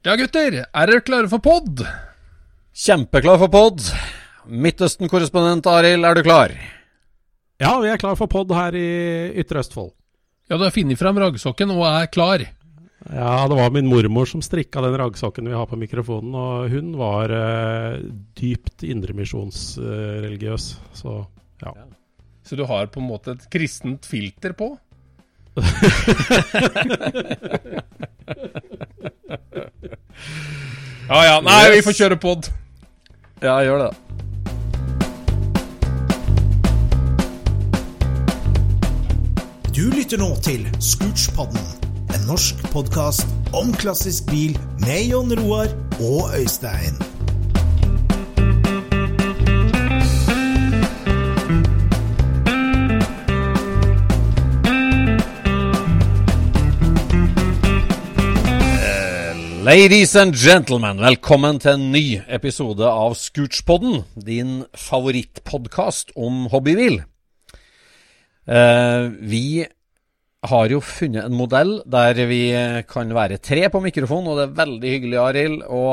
Ja, gutter, er dere klare for pod? Kjempeklar for pod. Midtøsten-korrespondent Arild, er du klar? Ja, vi er klar for pod her i Ytre Østfold. Ja, du har funnet fram raggsokken og er klar. Ja, det var min mormor som strikka den raggsokken vi har på mikrofonen, og hun var eh, dypt indremisjonsreligiøs, så ja. Så du har på en måte et kristent filter på? ja ja, nei, vi får kjøre pod. Ja, gjør det. Du lytter nå til Scootspodden, en norsk podkast om klassisk bil med Jon Roar og Øystein. Ladies and gentlemen, velkommen til en ny episode av Scootspodden, din favorittpodkast om hobbybil. Eh, vi har jo funnet en modell der vi kan være tre på mikrofon, og det er veldig hyggelig, Arild, å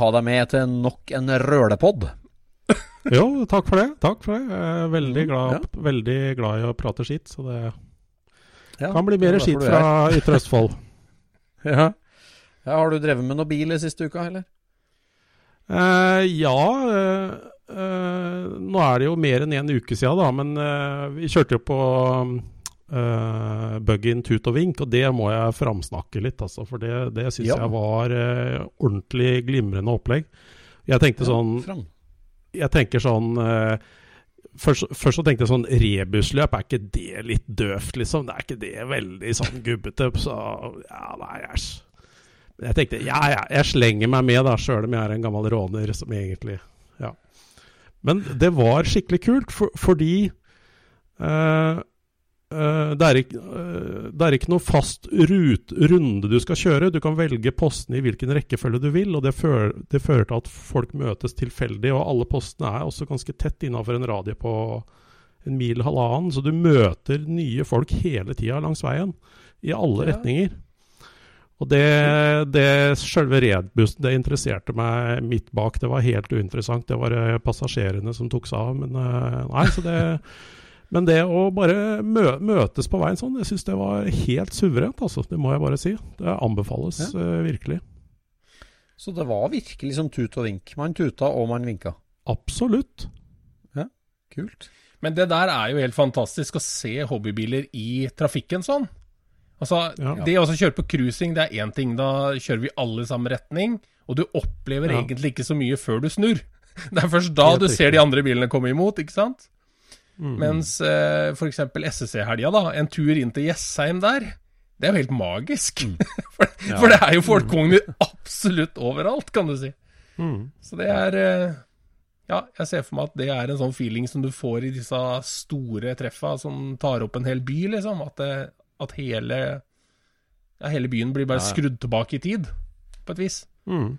ha deg med til nok en rølepod. Jo, takk for det. Takk for det. Jeg er veldig glad, veldig glad i å prate skitt, så det Ja, kan bli er mer skitt fra Ytre Østfold. Ja. Ja. Har du drevet med noe bil i siste uka, eller? Eh, ja, eh, eh, nå er det jo mer enn en uke siden, da, men eh, vi kjørte jo på uh, Bug-in tut og vink, og det må jeg framsnakke litt, altså. For det, det syns Ja. jeg var ordentlig glimrende opplegg. Jeg tenkte sånn Fram. Jeg tenker sånn først, først så tenkte jeg sånn Rebusløp, er ikke det litt døvt, liksom? Det er ikke det veldig sånn gubbete? Så ja, nei, æsj. Jeg tenkte ja, ja, jeg slenger meg med, da, sjøl om jeg er en gammel råner som egentlig Ja. Men det var skikkelig kult, for, fordi uh, uh, det, er ikke, uh, det er ikke noe fast rut, runde du skal kjøre. Du kan velge postene i hvilken rekkefølge du vil, og det fører, det fører til at folk møtes tilfeldig. Og alle postene er også ganske tett innafor en radie på en mil halvannen, så du møter nye folk hele tida langs veien. I alle Ja. retninger. Og det, det selve redbussen, det interesserte meg midt bak. Det var helt uinteressant. Det var eh, passasjerene som tok seg av. Men eh, nei, så det Men det å bare mø møtes på veien sånn, jeg syns det var helt suverent, altså. Det må jeg bare si. Det anbefales eh, virkelig. Så det var virkelig som tut og vink. Man tuta, og man vinka. Absolutt. Kult. Men det der er jo helt fantastisk å se hobbybiler i trafikken sånn. Altså, Ja. Det å kjøre på cruising, det er én ting. Da kjører vi alle i samme retning. Og du opplever Ja. egentlig ikke så mye før du snur. Det er først da du ser de andre bilene komme imot, ikke sant? Mm. Mens eh, f.eks. SSC-helga, da. En tur inn til Jessheim der. Det er jo helt magisk. for, for det er jo folkevogner absolutt overalt, kan du si. Mm. Så det er eh, Ja, jeg ser for meg at det er en sånn feeling som du får i disse store treffa som tar opp en hel by, liksom. At, det, at hele ja, hele byen blir bare skrudd tilbake i tid, på et vis. Mm.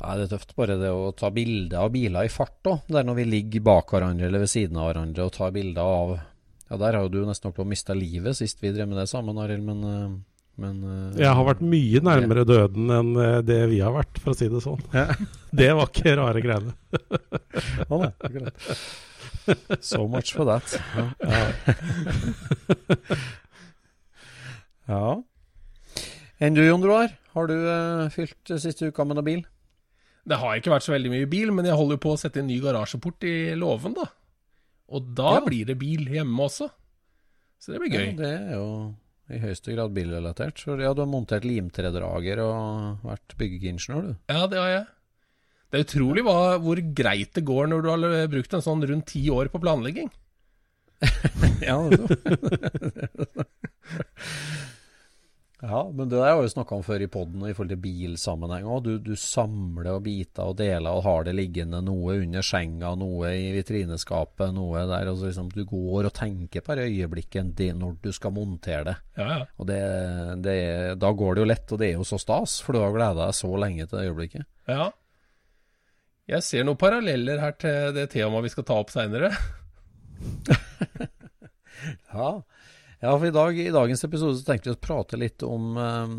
Ja, det er tøft bare det å ta bilder av biler i fart òg. Der når vi ligger bak hverandre eller ved siden av hverandre og tar bilder av Ja, der har jo du nesten holdt på å miste livet sist vi drev med det sammen, Arild, men, eh, men uh, Jeg har vært mye nærmere døden enn eh, det vi har vært, for å si det sånn. Det var ikke rare greiene. Nei. So much for that. Ja. ja. Enn du, Jon Roar? Har du uh, fylt siste uka med noe bil? Det har ikke vært så veldig mye bil, men jeg holder på å sette en ny garasjeport i låven, da. Og da Ja. blir det bil hjemme også. Så det blir gøy. Ja, det er jo i høyeste grad bilrelatert. Så ja, du har montert limtredrager og vært byggeingeniør, du. Ja, det har jeg. Det er utrolig hva, hvor greit det går når du har brukt en sånn rundt ti år på planlegging. Ja, ja, men det der har vi snakka om før i poden i forhold til bilsammenheng òg. Du, du samler og biter og deler og har det liggende noe under senga, noe i vitrineskapet, noe der. Og så liksom, du går og tenker på det øyeblikket det når du skal montere det. Ja, ja. Og det, det, da går det jo lett, og det er jo så stas, for du har gleda deg så lenge til det øyeblikket. ja. Jeg ser noen paralleller her til det temaet vi skal ta opp seinere. Ja, ja for i, dag, i dagens episode så tenkte vi å prate litt om eh,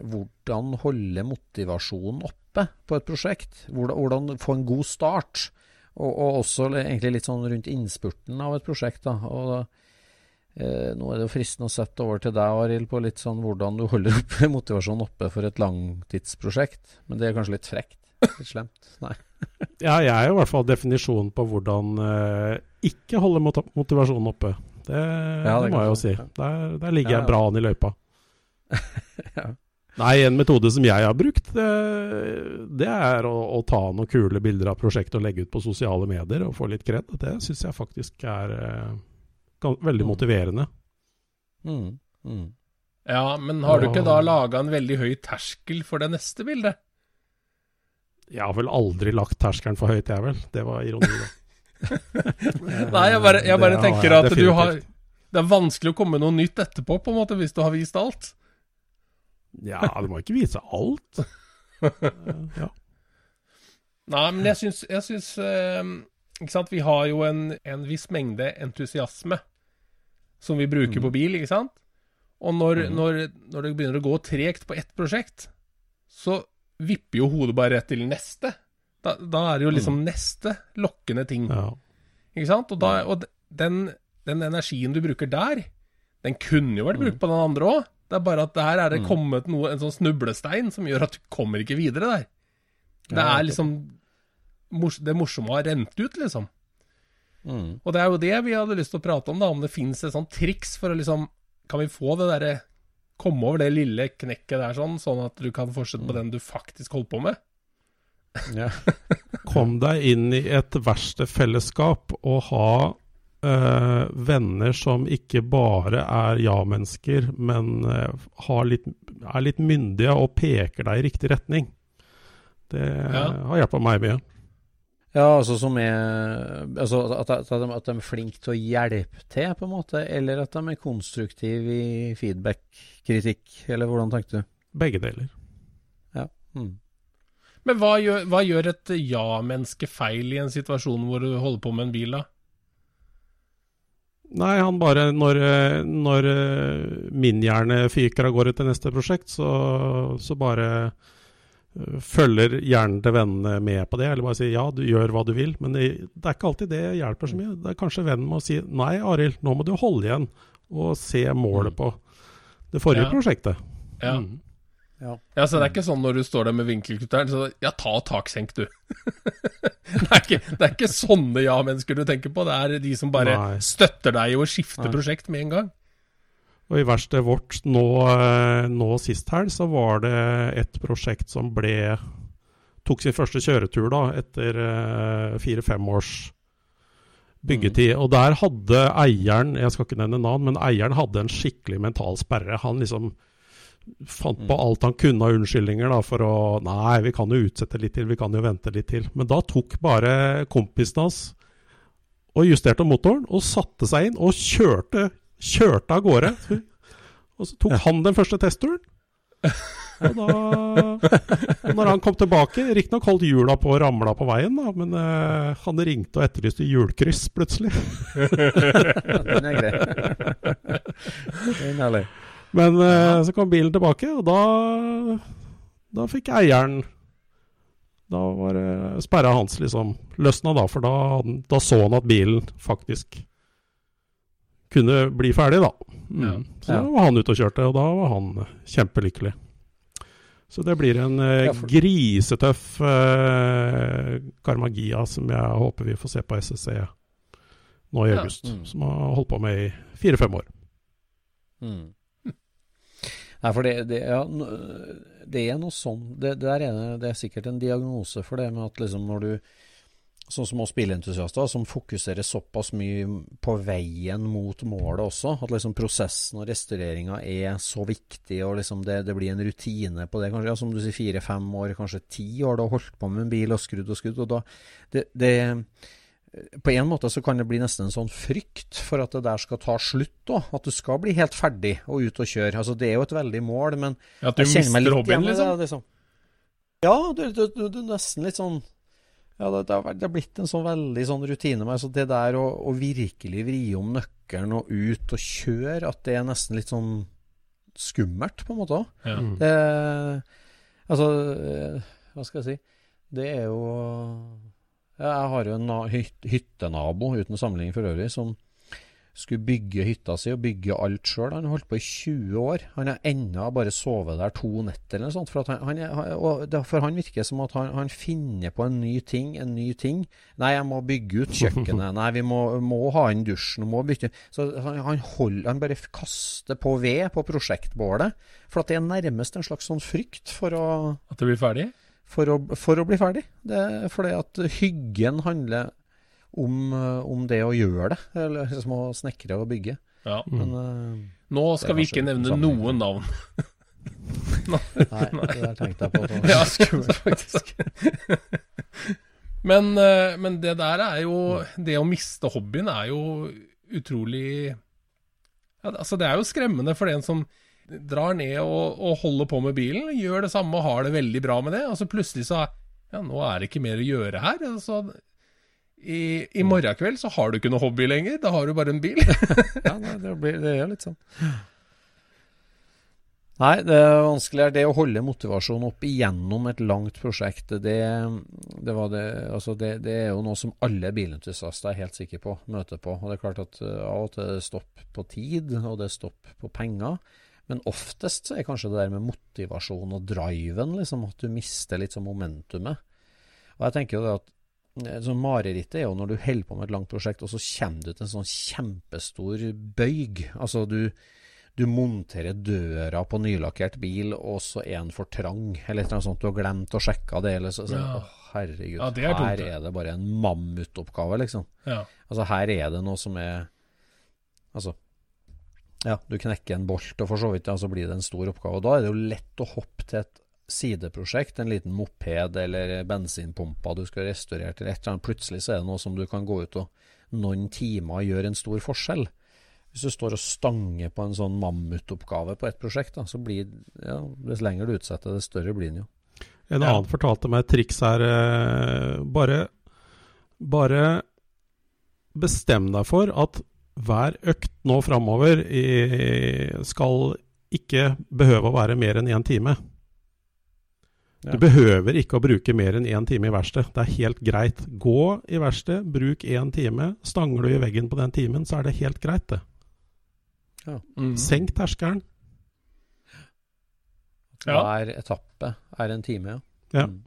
hvordan holde motivasjonen oppe på et prosjekt. Hvordan, hvordan få en god start. Og, og også egentlig litt sånn rundt innspurten av et prosjekt. Da. Og eh, nå er det jo fristende å sette over til deg, Arild, på litt sånn hvordan du holder opp motivasjonen oppe for et langtidsprosjekt. Men det er kanskje litt frekt? Litt slemt? Nei. Ja, jeg er jo i hvert fall definisjonen på hvordan eh, ikke holde motivasjonen oppe. Det, det det må jeg jo si. Der, der ligger Ja, ja. jeg bra an i løypa. Ja. Nei, en metode som jeg har brukt, det, det er å, å ta noen kule bilder av prosjektet og legge ut på sosiale medier og få litt kred. Det syns jeg faktisk er eh, veldig Mm. motiverende. Mm, mm. Ja, men har du ikke da laga en veldig høy terskel for det neste bildet? Jeg har vel aldri lagt terskelen for høyt, jeg vel. Det var ironi, da. Nei, jeg bare, jeg bare Det tenker at du har Det er vanskelig å komme med noe nytt etterpå, på en måte, hvis du har vist alt. Ja, du må ikke vise alt. Ja. Nei, men jeg syns, jeg syns eh, Ikke sant, vi har jo en, en viss mengde entusiasme som vi bruker på bil, ikke sant? Og når, når, når det begynner å gå tregt på ett prosjekt, så vipper jo hodet bare rett til neste. Da, da er det jo liksom neste lokkende ting. Ja. Ikke sant? Og, da, og den, den energien du bruker der, den kunne jo vært brukt på den andre òg. Det er bare at der er det kommet noe, en sånn snublestein som gjør at du kommer ikke videre der. Det er liksom Det morsomme har rent ut, liksom. Mm. Og det er jo det vi hadde lyst til å prate om, da. Om det fins et sånt triks for å liksom Kan vi få det derre Komme over det lille knekket der, sånn, sånn at du kan fortsette på den du faktisk holder på med? Ja. Kom deg inn i et verkstedfellesskap og ha øh, venner som ikke bare er ja-mennesker, men øh, har litt, er litt myndige og peker deg i riktig retning. Det Ja. har hjulpet meg mye. Ja, altså som er altså at, at, de, at de er flinke til å hjelpe til, på en måte, eller at de er konstruktive i feedback, kritikk, eller hvordan tenkte du? Begge deler. Ja. Mm. Men hva gjør, hva gjør et ja-menneske feil i en situasjon hvor du holder på med en bil, da? Nei, han bare Når, når eh, min hjerne fyker av gårde til neste prosjekt, så, så bare eh, følger hjernen til vennene med på det, eller bare sier ja, du gjør hva du vil. Men det, det er ikke alltid det hjelper så mye. Det er kanskje vennen må si nei, Arild, nå må du holde igjen og se målet på det forrige Ja. prosjektet. Ja. Mm. Ja. Ja, så det er ikke sånn når du står der med vinkelkutteren, så ja, ta taksenk, du. det, er ikke, det er ikke sånne ja-mennesker du tenker på, det er de som bare Nei. støtter deg i å skifte Nei. prosjekt med en gang. Og i verkstedet vårt nå, eh, nå sist helg, så var det et prosjekt som ble Tok sin første kjøretur da, etter eh, fire-fem års byggetid. Og der hadde eieren, jeg skal ikke nevne navn, men eieren hadde en skikkelig mental sperre. Han liksom fant på alt han kunne av unnskyldninger da, for å Nei, vi kan jo utsette litt til, vi kan jo vente litt til. Men da tok bare kompisen hans og justerte motoren og satte seg inn og kjørte, kjørte av gårde. Og så tok han den første testturen. Og da Når han kom tilbake, riktignok holdt hjula på og ramla på veien, da, men uh, han ringte og etterlyste hjulkryss plutselig. Den er grei. Den er. Men eh, så kom bilen tilbake, og da, da fikk eieren Da var det sperra hans liksom løsna, da, for da, da så han at bilen faktisk kunne bli ferdig, da. Mm. Ja. Så Ja. da var han ute og kjørte, og da var han kjempelykkelig. Så det blir en eh, Ja, grisetøff eh, Karmagia som jeg håper vi får se på SSC nå i Ja. august. Mm. Som har holdt på med i fire-fem år. Mm. Nei, for det, det, ja, det er noe sånn det, er, det- det er sikkert en diagnose for det med at liksom når du Sånn som oss bilentusiaster, som fokuserer såpass mye på veien mot målet også. At liksom prosessen og restaureringa er så viktig, og liksom det, blir en rutine på det. Kanskje, ja, som du sier, fire-fem år, kanskje ti år du har holdt på med en bil og skrudd og skrudd. og da det på en måte så kan det bli nesten en sånn frykt for at det der skal ta slutt. da, At du skal bli helt ferdig og ut og kjøre. altså Det er jo et veldig mål, men At du jeg kjenner meg litt hobbyen, igjen i liksom? det, liksom. Ja, du, du, du, du er nesten litt sånn Ja, det, det, har, det har blitt en sånn veldig sånn rutine med altså det der å, å virkelig vri om nøkkelen og ut og kjøre, at det er nesten litt sånn skummelt, på en måte òg. Ja. Mm. Det Altså, eh, hva skal jeg si Det er jo ja, Jeg har jo en hyttenabo, uten sammenligning for øvrig, som skulle bygge hytta si og bygge alt sjøl. Han holdt på i 20 år. Han har ennå bare sovet der to netter eller noe sånt. For, han, han er, for han virker som at han, han finner på en ny ting, en ny ting. Nei, jeg må bygge ut kjøkkenet. Nei, vi må, må ha inn dusjen. Må bytte Så han, han, holder, han bare kaster på ved på prosjektbålet. For at det er nærmest en slags sånn frykt for å At det blir ferdig? For å, for å bli ferdig. Det er fordi at hyggen handler om, om det å gjøre det. Eller liksom å snekre og bygge. Ja. Men uh, Nå skal vi ikke nevne noen navn. nei, det der tenkte jeg på. det var Ja, skummelt, faktisk. Men, eh, men det der er jo Det å miste hobbyen er jo utrolig ja, Altså, det er jo skremmende for den som drar ned og, og holder på med bilen, gjør det samme og har det veldig bra med det, og så plutselig så Ja, nå er det ikke mer å gjøre her. Altså, i, I morgen kveld så har du ikke noe hobby lenger, da har du bare en bil. Ja, nei, det, blir, det er litt sånn. Nei, det er vanskelig. Det å holde motivasjonen opp igjennom et langt prosjekt, det, det, det, altså det, er jo noe som alle bilentusiaster er helt sikre på, møter på. Og det er klart at uh, av og til er det stopp på tid, og det er stopp på penger. Men oftest så er kanskje det der med motivasjon og driven, liksom, at du mister litt sånn momentumet. Og jeg tenker jo det at eh, så Marerittet er jo når du holder på med et langt prosjekt, og så kommer du til en sånn kjempestor bøyg. Altså du, du monterer døra på nylakkert bil, og så er den for trang, eller annet sånt. Du har glemt å sjekke det, eller så, så Ja. Å, herregud. Ja, det er her er det bare en mammutoppgave, liksom. Ja. Altså her er det noe som er Altså Ja, du knekker en bolt, og for så vidt ja, så blir det en stor oppgave. Og da er det jo lett å hoppe til et sideprosjekt, en liten moped eller bensinpumpa du skal restaurere til et eller annet. Plutselig så er det noe som du kan gå ut og noen timer gjøre en stor forskjell. Hvis du står og stanger på en sånn mammutoppgave på et prosjekt, da, så blir ja, Dess lenger du utsetter, dess større blir den jo. En Ja. annen fortalte meg et triks her. eh, Bare, bare bestem deg for at hver økt nå framover skal ikke behøve å være mer enn én time. Ja. Du behøver ikke å bruke mer enn én time i verksted. Det er helt greit. Gå i verksted, bruk én time. Stanger du i veggen på den timen, så er det helt greit, det. Mm. Senk terskelen. Ja. Hver etappe er en time, ja. Ja. Mm.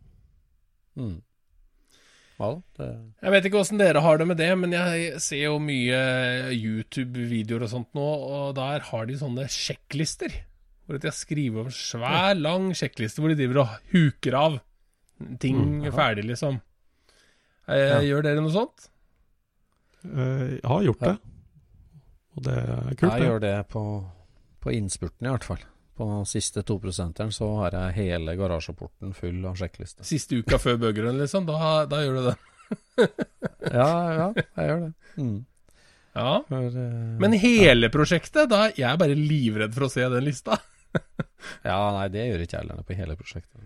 Mm. Ja. Det, Jeg vet ikke åssen dere har det med det, men jeg ser jo mye YouTube-videoer og sånt nå, og der har de sånne sjekklister. Hvor de har skrevet over en svær, lang sjekkliste hvor de driver og huker av ting Mm, ferdig, liksom. Jeg, Ja. Gjør dere noe sånt? Eh, Jeg har gjort Ja. det. Og det er kult, jeg det. gjør det på, på innspurten, i hvert fall. På den siste toprosenteren så har jeg hele garasjeporten full av sjekklister. Siste uka før bøgeren, liksom? Da, da gjør du det. Ja, ja, jeg gjør det. Mm. Ja. For, uh, Men hele prosjektet, da jeg er bare livredd for å se den lista. Ja, nei, det gjør ikke jeg heller på hele prosjektet.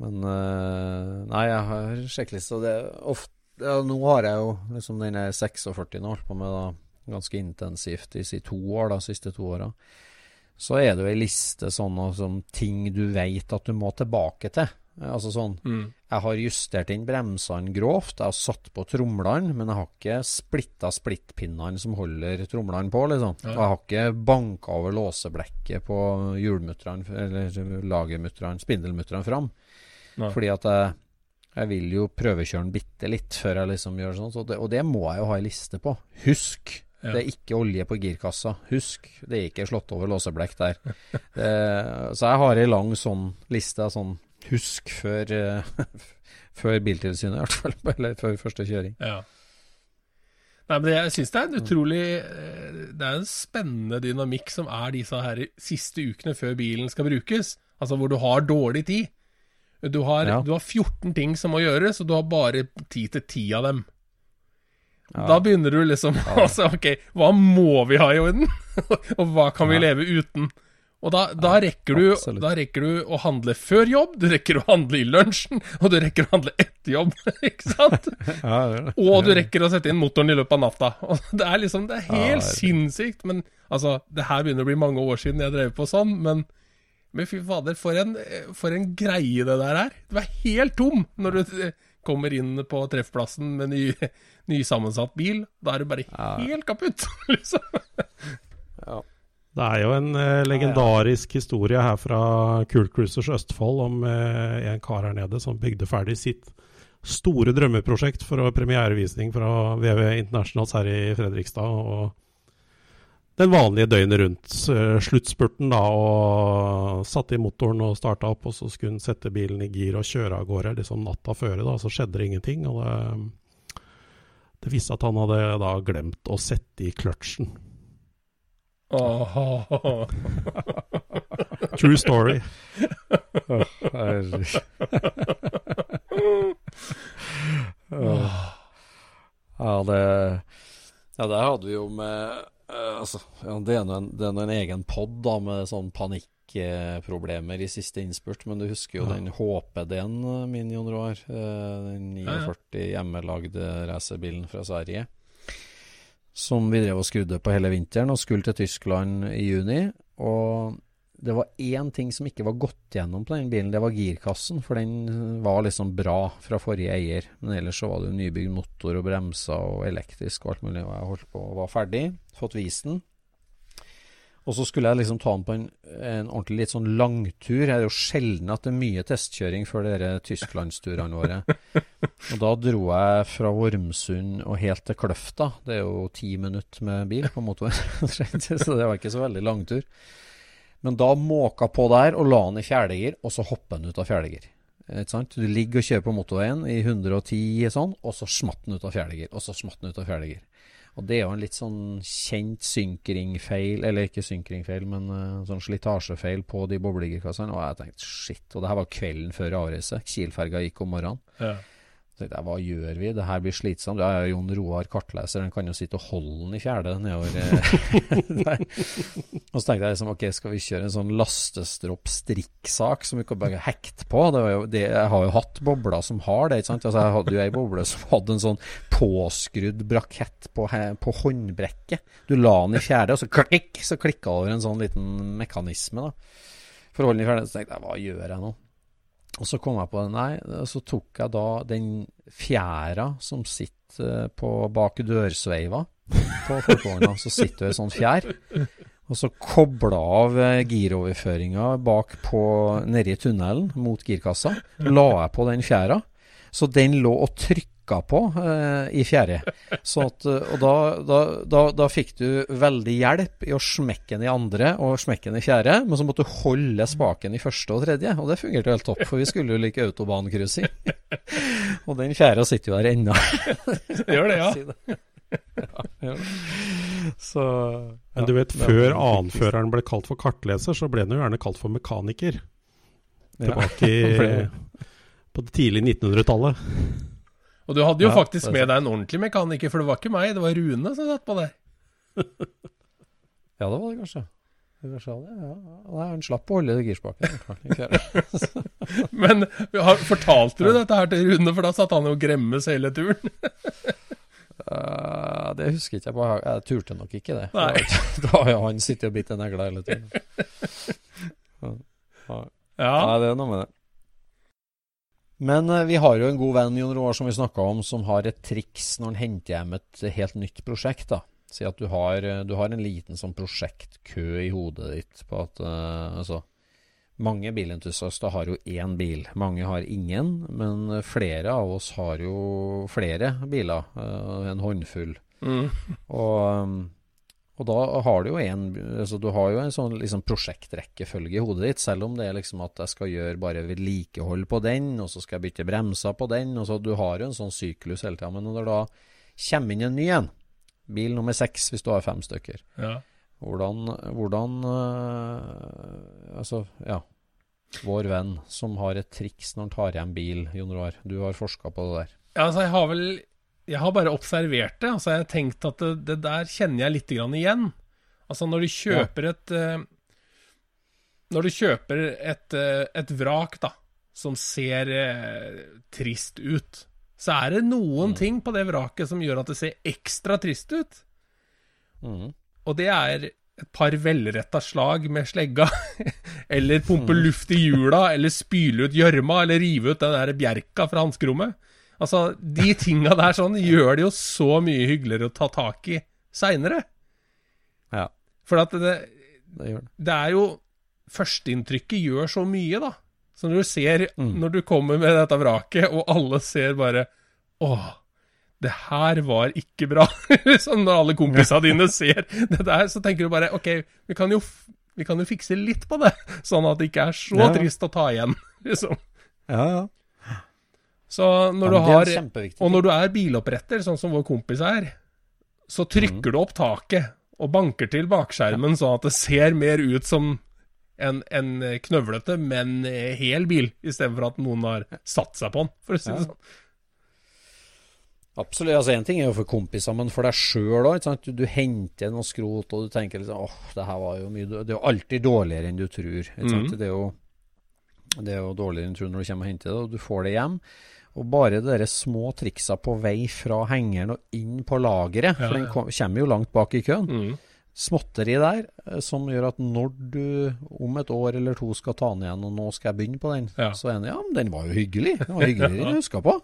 Men uh, Nei, jeg har sjekkliste, og det ofte ja, Nå har jeg jo liksom den er 46 nå, holdt på med da ganske intensivt i si to år, da, siste to åra. Så er det jo ei liste sånne som ting du veit at du må tilbake til. Altså sånn Jeg har justert inn bremsene grovt, jeg har satt på tromlene, men jeg har ikke splitta splittpinnene som holder tromlene på, liksom. Ja. Og jeg har ikke banka over låseblekket på hjulmutterne, eller lagermutterne, spindelmutterne fram. Nei. Fordi at jeg, jeg vil jo prøvekjøre den bitte litt før jeg liksom gjør sånn. Så det, og det må jeg jo ha ei liste på. Husk! Ja. Det er ikke olje på girkassa. Husk! Det er ikke slått over låseblekk der. eh, så jeg har ei lang sånn liste sånn husk før, eh, før biltilsynet, i hvert fall. Eller før første kjøring. Ja. Nei, men jeg syns det er en utrolig eh, Det er en spennende dynamikk som er disse her siste ukene før bilen skal brukes. Altså hvor du har dårlig tid. Du har, Ja. du har 14 ting som må gjøres, og du har bare tid til 10 av dem. Ja. Da begynner du liksom altså, Ok, hva må vi ha i orden? og hva kan vi Ja. leve uten? Og da, da, rekker du, da rekker du å handle før jobb, du rekker å handle i lunsjen, og du rekker å handle etter jobb. ikke sant? Og du rekker å sette inn motoren i løpet av natta. Og det er liksom, det er helt Ja, sinnssykt. Men altså, det her begynner å bli mange år siden jeg drev på sånn, men men fy fader, for en, for en greie det der er. Du er helt tom når du eh, kommer inn på treffplassen med ny, nysammensatt bil. Da er du bare Ja. helt kaputt, liksom. Det er jo en eh, legendarisk historie her fra Cool Cruisers Østfold om eh, en kar her nede som bygde ferdig sitt store drømmeprosjekt for premierevisning fra VV Internationals her i Fredrikstad. og den vanlige døgnet rundt. eh, sluttspurten, da, og satte i motoren og starta opp. Og så skulle han sette bilen i gir og kjøre av gårde liksom natta føre. da, Så skjedde det ingenting. og det, det viste at han hadde da glemt å sette i kløtsjen. Oh. True story. Herregud. Ja, det Ja, der hadde vi jo med eh, Altså, ja, det er nå en, en egen pod da, med sånn panikkproblemer i siste innspurt, men du husker jo Ja. den HPD-en eh, min, i Roar. eh, Den Ja, ja. 49 hjemmelagde racerbilen fra Sverige. Som vi drev og skrudde på hele vinteren, og skulle til Tyskland i juni. Og det var én ting som ikke var gått gjennom på den bilen, det var girkassen. For den var liksom bra fra forrige eier. Men ellers så var det jo nybygd motor og bremser og elektrisk og alt mulig. Og jeg holdt på og var ferdig, fått vist den. Og så skulle jeg liksom ta den på en, en ordentlig litt sånn langtur. Det er jo sjelden at det er mye testkjøring før dere tysklandsturene våre. Og da dro jeg fra Vormsund og helt til Kløfta. Det er jo ti minutter med bil på motoren, så det var ikke så veldig langtur. Men da måka på der og la den i fjerdegir, og så hoppa den ut av fjerdegir. Du ligger og kjører på motorveien i 110 sånn, og så smatt den ut av fjerdegir. Og så smatt den ut av fjerdegir. Og det er jo en litt sånn kjent synkringfeil, eller ikke synkringfeil, men uh, sånn slitasjefeil på de boblegirkassene. Og jeg tenkte shit. Og det her var kvelden før avreise. Kiel-ferga gikk om morgenen. Ja. Tenkte jeg, hva gjør vi? Det her blir slitsomt. Ja, Jon Roar kartleser, han kan jo sitte og holde den i fjerde nedover eh, der. Og så tenkte jeg liksom, ok, skal vi kjøre en sånn lastestropp-strikksak som vi kan bare hekte på? Jo, det, jeg har jo hatt bobler som har det, ikke sant? Altså, jeg hadde jo ei boble som hadde en sånn påskrudd brakett på, på håndbrekket. Du la den i fjerde, og så klikk, så klikka over en sånn liten mekanisme, da. For å holde den i fjerde, så tenkte jeg, hva gjør jeg nå? Og så kom jeg på det, nei, så tok jeg da den fjæra som sitter på bak dørsveiva på folkevogna. Så sitter det ei sånn fjær. Og så kobla av eh, giroverføringa bak på nedi tunnelen mot girkassa. La jeg på den fjæra. Så den lå og trykka på eh, i fjerde. Så at, eh, og da, da, da, da fikk du veldig hjelp i å smekke den i andre og smekke den i fjerde, men så måtte du holde spaken i første og tredje. Og det fungerte helt topp, for vi skulle jo like autobancruising. og den fjerde sitter jo der ennå. Gjør det, ja. ja, ja, Så, ja. Men du vet, før en annenføreren ble kalt for kartleser, så ble den jo gjerne kalt for mekaniker. Ja. Tilbake i, på det tidlige 1900-tallet. Og du hadde jo Ja, faktisk med deg en ordentlig mekaniker, for det var ikke meg, det var Rune som satt på der. Ja, det var det kanskje. Det kanskje det, ja. Nei, han slapp å holde det girspaken. Men fortalte du dette her til Rune, for da satt han jo og gremmes hele turen? uh, det husker ikke jeg på. Jeg turte nok ikke det. Nei. Da har jo han sittet og bitt en negle hele turen. Ja. Ja. Nei, det er noe med det. Men eh, vi har jo en god venn Jon Roar, som vi snakka om, som har et triks når han henter hjem et helt nytt prosjekt. da. Si at du har, eh, du har en liten sånn prosjektkø i hodet ditt på at uh, altså, Mange bilentusiaster har jo én bil. Mange har ingen, men flere av oss har jo flere biler. uh, en håndfull. Mm. Og, um, og da har du jo en altså Du har jo en sånn liksom prosjektrekkefølge i hodet ditt, selv om det er liksom at jeg skal gjøre bare vedlikehold på den, og så skal jeg bytte bremser på den, og så Du har jo en sånn syklus hele tida. Men når det da kommer inn en ny en, bil nummer seks hvis du har fem stykker, ja. hvordan, hvordan øh, Altså, ja. Vår venn som har et triks når han tar hjem bil, Jon Roar. Du har forska på det der. Ja, altså, jeg har vel Jeg har bare observert det. Altså, jeg har tenkt at det, det der kjenner jeg litt grann igjen. Altså, når du kjøper et eh, Når du kjøper et, eh, et vrak, da, som ser eh, trist ut, så er det noen ting på det vraket som gjør at det ser ekstra trist ut. Mm. Og det er et par velretta slag med slegga, eller pumpe luft i hjula, eller spyle ut gjørma, eller rive ut den der bjerka fra hanskerommet. Altså, de tinga der sånn gjør det jo så mye hyggeligere å ta tak i seinere. Ja, For at det, det det. er jo Førsteinntrykket gjør så mye, da. Så når du ser Mm. Når du kommer med dette vraket, og alle ser bare Åh, det her var ikke bra. liksom når alle kompisene dine ser det der, så tenker du bare OK, vi kan jo, vi kan jo fikse litt på det, sånn at det ikke er så Ja. trist å ta igjen. liksom. Ja, ja. Så når Ja, du har Og når du er biloppretter, sånn som vår kompis er, så trykker Mm. du opp taket og banker til bakskjermen sånn at det ser mer ut som en, en knøvlete, men hel bil, istedenfor at noen har satt seg på den, for å si det Ja. sånn. Absolutt. altså Én ting er jo for kompiser, men for deg sjøl òg. Du, du henter noe skrot, og du tenker liksom åh, det her var jo mye Det er jo alltid dårligere enn du tror. Mhm. Det, er jo, det er jo dårligere enn du tror når du kommer og henter det, og du får det hjem. Og bare de der små triksa på vei fra hengeren og inn på lageret, for den kom, kommer jo langt bak i køen. Mm. Småtteri der eh, som gjør at når du om et år eller to skal ta den igjen, og nå skal jeg begynne på den, Ja. så er den ja, men den var jo hyggelig. Den var hyggeligere enn jeg huska på.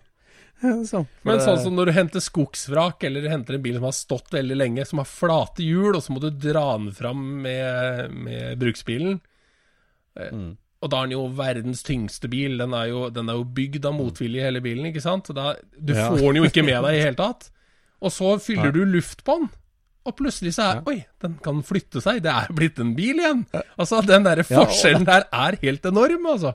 Så, Men sånn som når du henter skogsvrak, eller du henter en bil som har stått veldig lenge, som har flate hjul, og så må du dra den fram med, med bruksbilen. Eh, Mm. Og da er den jo verdens tyngste bil. Den er jo, den er jo bygd av motvilje, hele bilen, ikke sant? Da, du Ja. får den jo ikke med deg i hele tatt. Og så fyller du luft på den. Og plutselig så er. Oi, den kan flytte seg. Det er blitt en bil igjen. Altså, den derre og- forskjellen der er helt enorm, altså.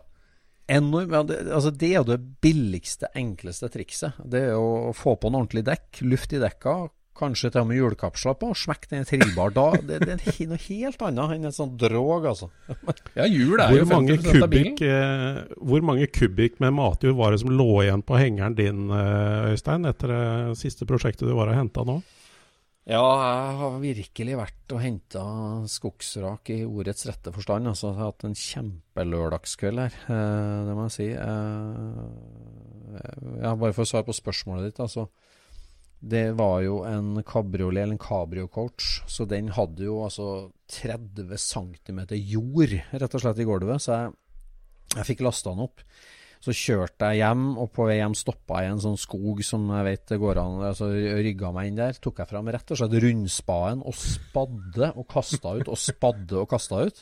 Enorm, ja, det, altså det er jo det billigste, enkleste trikset. Det er jo å få på en ordentlig dekk, luft i dekka, kanskje til og med hjulkapsler på, smekk den i trillbar. Da, det, det er noe helt annet enn et sånt drog, altså. Ja, hjul er jo Hvor mange, 50 av bilen. kubikk, eh, hvor mange kubikk med matjord var det som lå igjen på hengeren din, eh, Øystein, etter det siste prosjektet du var og henta nå? Ja, jeg har virkelig vært og henta skogsrak i ordets rette forstand. Altså, jeg har hatt en kjempelørdagskveld her, eh, det må jeg si. Eh, ja, bare for å svare på spørsmålet ditt, altså. Det var jo en kabriolet, eller en cabrio-coach, så den hadde jo altså 30 cm jord, rett og slett, i gulvet. Så jeg, jeg fikk lasta den opp. Så kjørte jeg hjem, og på vei hjem stoppa jeg i en sånn skog som jeg vet det går an Altså rygga meg inn der. Tok jeg fram rett og slett rundspaden og spadde og kasta ut, og spadde og kasta ut.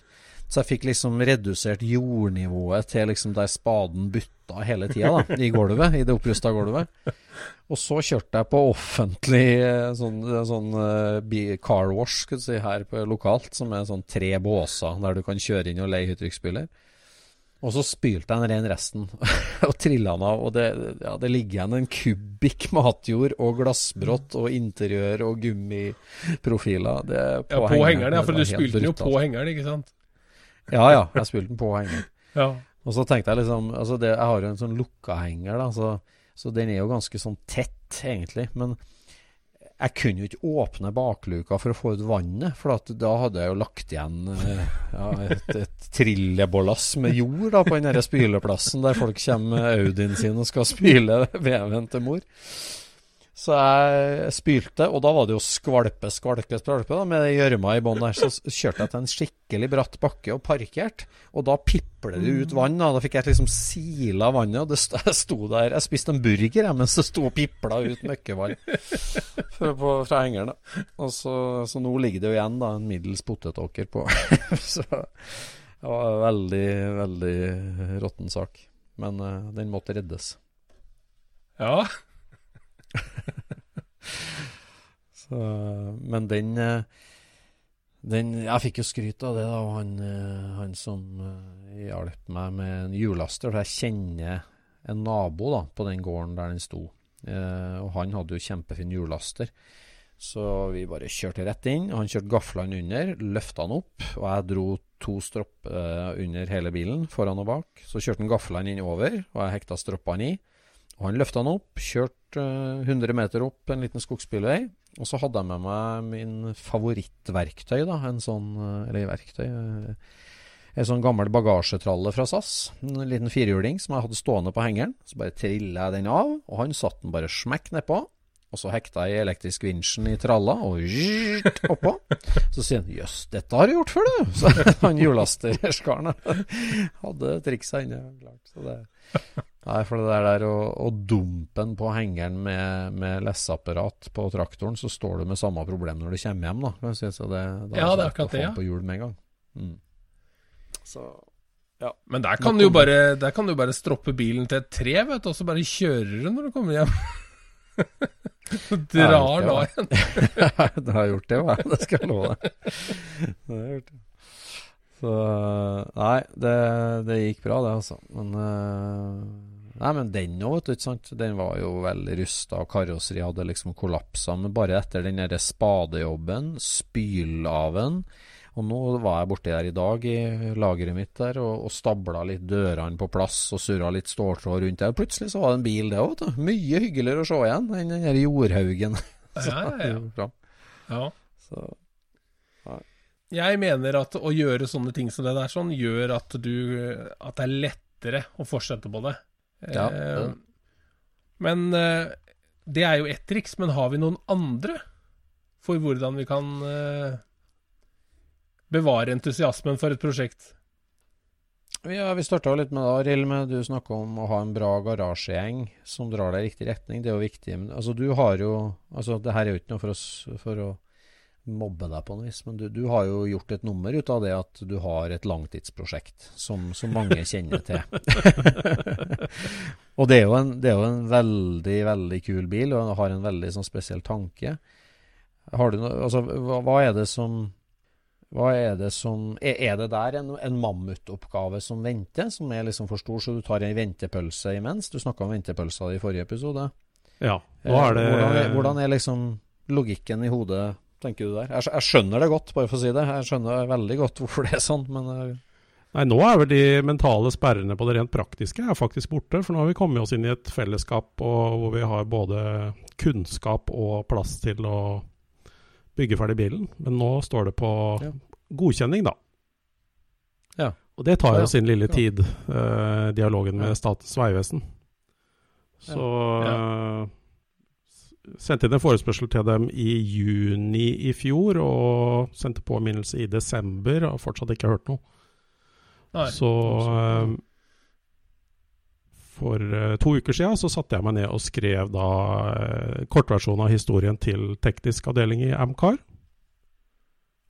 Så jeg fikk liksom redusert jordnivået til liksom der spaden butta hele tida, da, i gulvet, i det opprusta gulvet. Og så kjørte jeg på offentlig eh, sånn, sånn eh, car wash, skal du si, her på, lokalt, som er sånn tre båser der du kan kjøre inn og leie hytterykkspyler. Og så spylte jeg den ren resten, og trilla den av. Og det, ja, det ligger igjen en kubikk matjord og glassbrott og interiør og gummiprofiler. Det er Ja, på hengeren, ja, for du spilte den jo på hengeren, ikke sant? Ja, ja. Jeg spilte den på hengeren. Ja. Og så tenkte jeg liksom altså det, Jeg har jo en sånn lukka henger, da. Så, Så den er jo ganske sånn tett, egentlig. Men jeg kunne jo ikke åpne bakluka for å få ut vannet, for at da hadde jeg jo lagt igjen eh, ja, et, et trillebårlass med jord da, på den der spyleplassen der folk kommer med Audien sin og skal spyle veven til mor. Så jeg spylte, og da var det jo skvalpe, skvalpe, skvalpe da, med gjørma i bånn der. Så kjørte jeg til en skikkelig bratt bakke og parkerte, og da pipler det ut vann. Da, da fikk jeg liksom sila vannet, og sto, jeg sto der Jeg spiste en burger jeg, mens det sto og pipla ut møkkevann fra hengeren. Og så, så, nå ligger det jo igjen da en middels potetåker på. så det var en veldig, veldig råtten sak. Men uh, den måtte reddes. Ja. Så, men den, eh, den Jeg fikk jo skryt av det, da. Han, eh, han som eh, hjalp meg med en hjullaster. Jeg kjenner en nabo da, på den gården der den sto. Eh, og han hadde jo kjempefin hjullaster. Så vi bare kjørte rett inn. Han kjørte gaflene under, løfta han opp. Og jeg dro to stropper under hele bilen, foran og bak. Så kjørte han gaflene inn over, og jeg hekta stroppene i. Og han løfta han opp, kjørte 100 meter opp en liten skogsbilvei. Og så hadde jeg med meg min favorittverktøy, da. En sånn Eller verktøy En sånn gammel bagasjetralle fra SAS. En liten firehjuling som jeg hadde stående på hengeren. Så bare trilla jeg den av, og han satte den bare smekk nedpå. Og så hekta jeg elektrisk vinsjen i tralla og zzt, oppå. Så sier han 'jøss, dette har du gjort før, du'. Så han hjullasterskaren hadde triksa inne. Så det Nei, for det der å, å dumpe den på hengeren med, med leseapparat på traktoren, så står du med samme problem når du kommer hjem, da. Si. Så det, da ja, det er akkurat det, ja. På hjul med en gang. Mm. Så, ja. Men der kan, du jo bare, der kan du bare stroppe bilen til et tre, vet du, og så bare kjører du når du kommer hjem. Drar da igjen. det har gjort det, hva? Det skal jeg love deg. Det har gjort det. Så Nei, det, det, gikk bra, det, altså. Men uh, Nei, men den òg, vet du, ikke sant. Den var jo veldig rusta, og karosseriet hadde liksom kollapsa. Men bare etter den derre spadejobben, spylaven Og nå var jeg borti der i dag, i lageret mitt der, og, og stabla litt dørene på plass og surra litt ståltråd rundt der. Plutselig så var det en bil, det òg, vet du. Mye hyggeligere å se igjen enn den der jordhaugen. ja, ja, ja. ja. Så, jeg mener at å gjøre sånne ting som det der sånn, gjør at du At det er lettere å fortsette på det. Ja, ja. Eh, men eh, det er jo ett triks. Men har vi noen andre for hvordan vi kan eh, bevare entusiasmen for et prosjekt? Ja, Vi starta litt med det, Rill, du snakka om å ha en bra garasjegjeng som drar deg i riktig retning. Det er jo viktig. Men, altså, du har jo Altså, det her er jo ikke noe for oss for å mobbe deg på noe vis, men du, du, har jo gjort et nummer ut av det at du har et langtidsprosjekt som, som mange kjenner til. og det er, en, det er, jo en, veldig, veldig kul bil, og har en veldig sånn spesiell tanke. Har du noe, altså, hva, hva, er det som hva er det som Er, er det der en, en, mammutoppgave som venter, som er liksom for stor, så du tar en ventepølse imens? Du snakka om ventepølsa i forrige episode. Ja, nå er det hvordan er, hvordan er liksom logikken i hodet tenker du der? Jeg, skjønner det godt, bare for å si det. Jeg skjønner veldig godt hvorfor det er sånn, men eh, Nei, nå er vel de mentale sperrene på det rent praktiske er faktisk borte. For nå har vi kommet oss inn i et fellesskap hvor vi har både kunnskap og plass til å bygge ferdig bilen. Men nå står det på ja. godkjenning, da. Ja. Og det tar jo ja, sin lille tid, eh, dialogen med Statens vegvesen. Så uh, sendte inn en forespørsel til dem i juni i fjor, og sendte påminnelse i desember, og fortsatt ikke hørt noe. Nei, så uh, for uh, to uker siden så satte jeg meg ned og skrev da uh, kortversjonen av historien til teknisk avdeling i Amcar.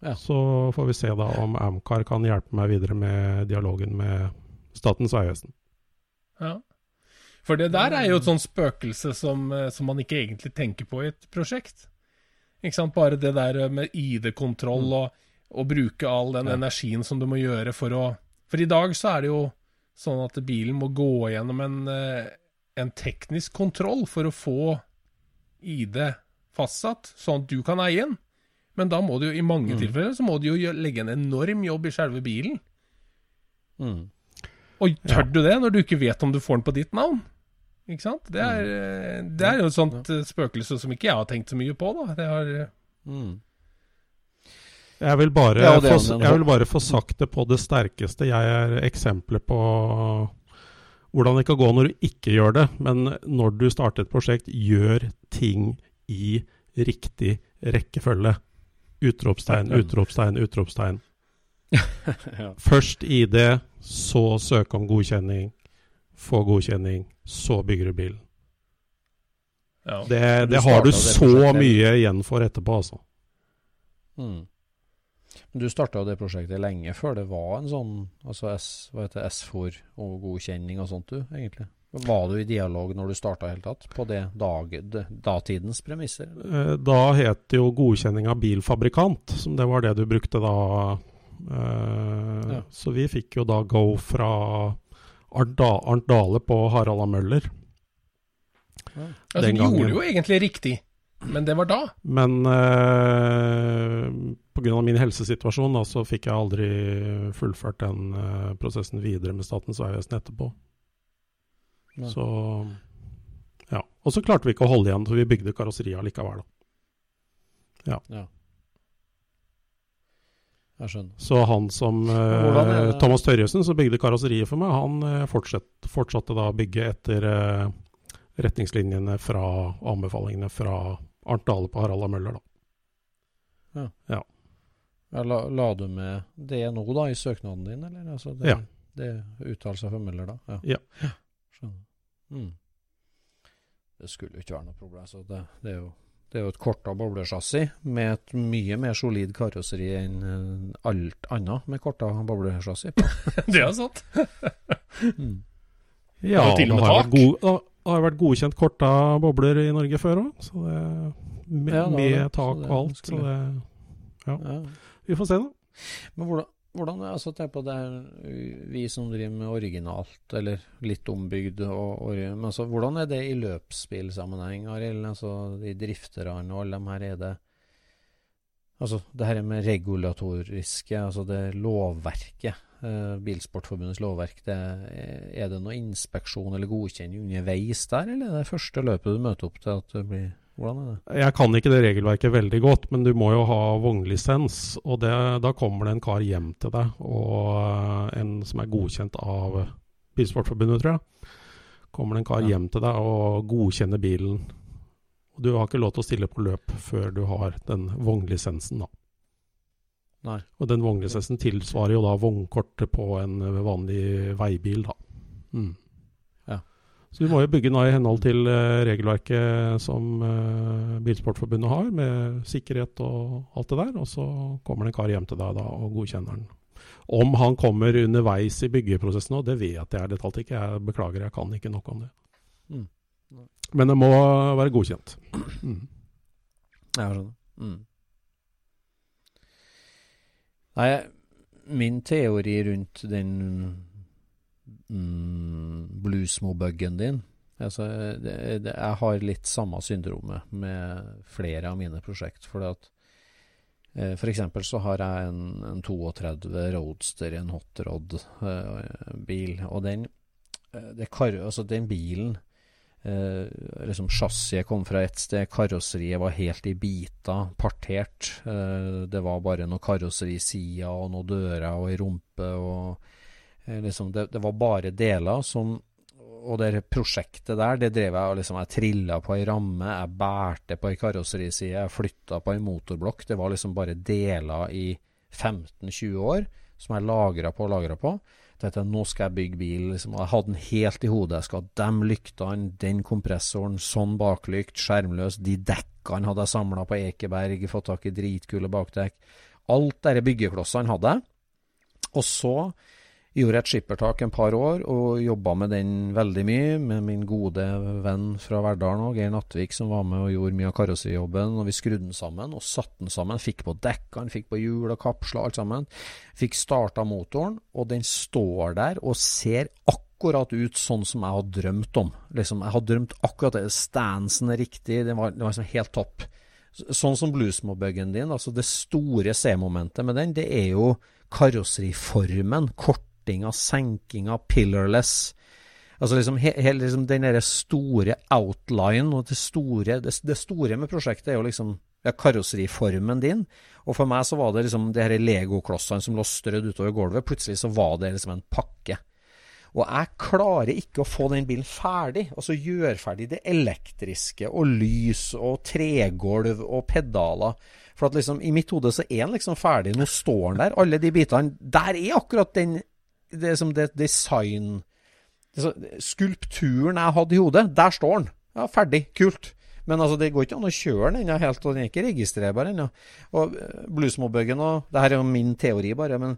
Ja. Så får vi se da om Amcar kan hjelpe meg videre med dialogen med Statens vegvesen. Ja. For det der er jo et sånt spøkelse som, eh, som, man ikke egentlig tenker på i et prosjekt. Ikke sant? Bare det der med ID-kontroll mm. og, og, bruke all den ja. energien som du må gjøre for å For i dag så er det jo sånn at bilen må gå gjennom en, eh, en teknisk kontroll for å få ID fastsatt, sånn at du kan eie den. Men da må du jo i mange mm. tilfeller så må du jo legge en enorm jobb i selve bilen. Mm. Og tør ja. du det, når du ikke vet om du får den på ditt navn? Ikke sant? Det er, mm. det er jo et sånt ja. spøkelse som ikke jeg har tenkt så mye på, da. Det har eh, Mm. Jeg vil, bare Ja, det få, jeg vil bare få sagt det på det sterkeste. Jeg er eksempler på hvordan det kan gå når du ikke gjør det. Men når du starter et prosjekt, gjør ting i riktig rekkefølge. Utropstegn, utropstegn, utropstegn. ja. Først ID, så søke om godkjenning. Få godkjenning, så bygger du bilen. ja. Det, Du har du så mye igjen for etterpå, altså. Mm. Men du starta det prosjektet lenge før det var en sånn altså S, hva heter S4 og godkjenning og sånt, du, egentlig? Var du i dialog når du starta i hele tatt, på det dag, datidens premisser? Eh, Da het det jo godkjenning av bilfabrikant, som det var det du brukte da. Eh, Ja. Så vi fikk jo da go fra Arnt Da- Dale på Harald A. Møller. Altså, gangen du gjorde jo egentlig riktig, men det var da. Men eh, pga. min helsesituasjon da, så fikk jeg aldri fullført den eh, prosessen videre med Statens vegvesen etterpå. Ja. Så ja. Og så klarte vi ikke å holde igjen, så vi bygde karosseriet likevel. Da. Ja. Skjønner. Så han som eh, det- Thomas Tørjesen, som bygde karosseriet for meg, han fortsatt, fortsatte da å bygge etter eh, retningslinjene fra og anbefalingene fra Arnt Dale på Harald A. Møller. Da. Ja, la, la du med det nå, da, i søknaden din, eller? Altså, det, Ja. Det uttalelser fra Møller, da? Ja. Skjønner. Mm. Det skulle jo ikke være noe problem. Så det, det, er jo, det er jo et korta boblesjassi med et mye mer solid karosseri enn eh, alt annet med korta boblesjassi. på. Det er sant. Mm. Ja, med det har, vært god, det har vært godkjent korta bobler i Norge før òg, så det med, Ja, det med tak det og alt. Så det, Ja. vi får se, da. Men hvordan, hvordan altså, tenk på det vi som driver med originalt, eller litt ombygd, og, og, men altså, hvordan er det i løpsspillsammenheng, Arild? Altså, de drifterne og alle dem her, er det Altså, det her med regulatoriske, altså det lovverket, eh, Bilsportforbundets lovverk, det, er det noe inspeksjon eller godkjenning underveis der, eller er det første løpet du møter opp til at det blir Hvordan er det? Jeg kan ikke det regelverket veldig godt, men du må jo ha vognlisens. Og det, da kommer det en kar hjem til deg, og eh, en som er godkjent av Bilsportforbundet, tror jeg. Kommer det en kar Ja. hjem til deg og godkjenner bilen. Og du har ikke lov til å stille på løp før du har den vognlisensen, da. Nei. Og den vognlisensen tilsvarer jo da vognkortet på en vanlig veibil, da. Mm. Så du må jo bygge nå i henhold til eh, regelverket som eh, Bilsportforbundet har, med sikkerhet og alt det der. Og så kommer det en kar hjem til deg da og godkjenner den. Om han kommer underveis i byggeprosessen òg, det vet jeg ærlig talt ikke. Jeg beklager, jeg kan ikke nok om det. Mm. Men det må være godkjent. Mm. Jeg skjønner. Mm. Nei, min teori rundt den mm, bluesmo-buggen din altså, det, det, Jeg har litt samme syndromet med flere av mine prosjekt. For at eh, f.eks. så har jeg en, en 32 Roadster, en hotrod-bil, og den eh, kar, altså den bilen Eh, liksom Chassiset kom fra ett sted, karosseriet var helt i biter, partert. Eh, det var bare noe karosserisider og noen dører og ei rumpe og eh, liksom det, det var bare deler som Og det prosjektet der, det drev jeg og liksom Jeg trilla på ei ramme, jeg bærte på ei karosseriside, jeg flytta på ei motorblokk. Det var liksom bare deler i 15-20 år som jeg lagra på og lagra på jeg, nå skal jeg bygge bil. Liksom. Jeg hadde den helt i hodet. Jeg skal ha de lyktene, den kompressoren, sånn baklykt, skjermløs. De dekkene hadde jeg samla på Ekeberg, fått tak i dritkule bakdekk. Alt disse byggeklossene hadde jeg. Og så gjorde et skippertak en par år og jobba med den veldig mye, med min gode venn fra Verdal nå, Geir Nattvik, som var med og gjorde mye av karosserijobben. Og vi skrudde den sammen og satte den sammen. Fikk på dekkene, fikk på hjul og kapsler, alt sammen. Fikk starta motoren, og den står der og ser akkurat ut sånn som jeg hadde drømt om. Liksom, jeg hadde drømt akkurat det. Stansen er riktig, det var, det var liksom helt topp. Sånn som bluesmobuggen din, altså det store C-momentet med den, det er jo karosseriformen. Kortinga, senkinga, pillarless. Altså liksom, he, he, liksom Den derre store outline og det store, det, det store med prosjektet er jo liksom ja, karosseriformen din. Og for meg så var det liksom de her legoklossene som lå strødd utover gulvet. Plutselig så var det liksom en pakke. Og jeg klarer ikke å få den bilen ferdig. Altså gjøre ferdig det elektriske og lys og tregulv og pedaler. For at liksom, i mitt hode så er den liksom ferdig. Nå står den der. Alle de bitene. Der er akkurat den det, som det design det, Skulpturen jeg hadde i hodet, der står den. Ja, ferdig. Kult. Men altså, det går ikke an å kjøre den ennå helt, og den er ikke registrerbar ennå. Og eh, Bluesmobuggen og Det her er jo min teori, bare. men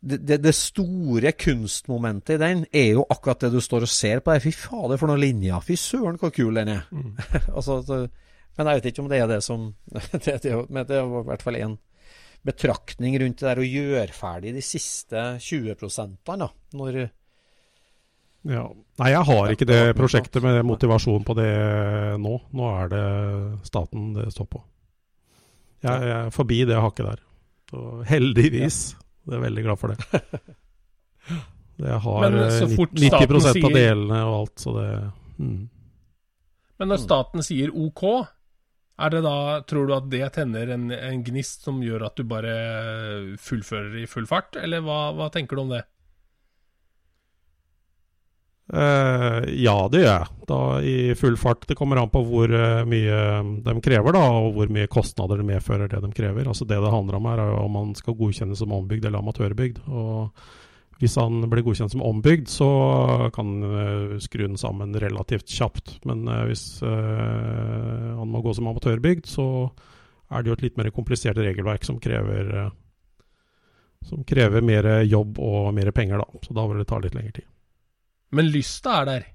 det, det, det, store kunstmomentet i den er jo akkurat det du står og ser på. Fy fader, for noen linjer. Fy søren, hvor kul den er. Mm. altså, men jeg vet ikke om det er det som det, det, Men det er i hvert fall én betraktning rundt det der å gjøre ferdig de siste 20 da, når ja. Nei, jeg har ikke det prosjektet med motivasjon på det nå. Nå er det staten det står på. Jeg, jeg er forbi det hakket der. Så heldigvis. Ja. Jeg er veldig glad for det. Jeg har Men, 90 eh, av delene og alt, så det mm. Men når staten sier OK, er det da, tror du at det tenner en, en, gnist som gjør at du bare fullfører i full fart, eller hva, hva tenker du om det? Uh, ja, det gjør jeg. Da i full fart. Det kommer an på hvor uh, mye de krever, da, og hvor mye kostnader det medfører det de krever. Altså Det det handler om er om man skal godkjennes som ombygd eller amatørbygd. Og hvis han blir godkjent som ombygd, så kan han uh, skru den sammen relativt kjapt. Men hvis han må gå som amatørbygd, så er det jo et litt mer komplisert regelverk som krever, som krever mer jobb og mer penger, da. Så da vil det ta litt lengre tid. Men lysta er der?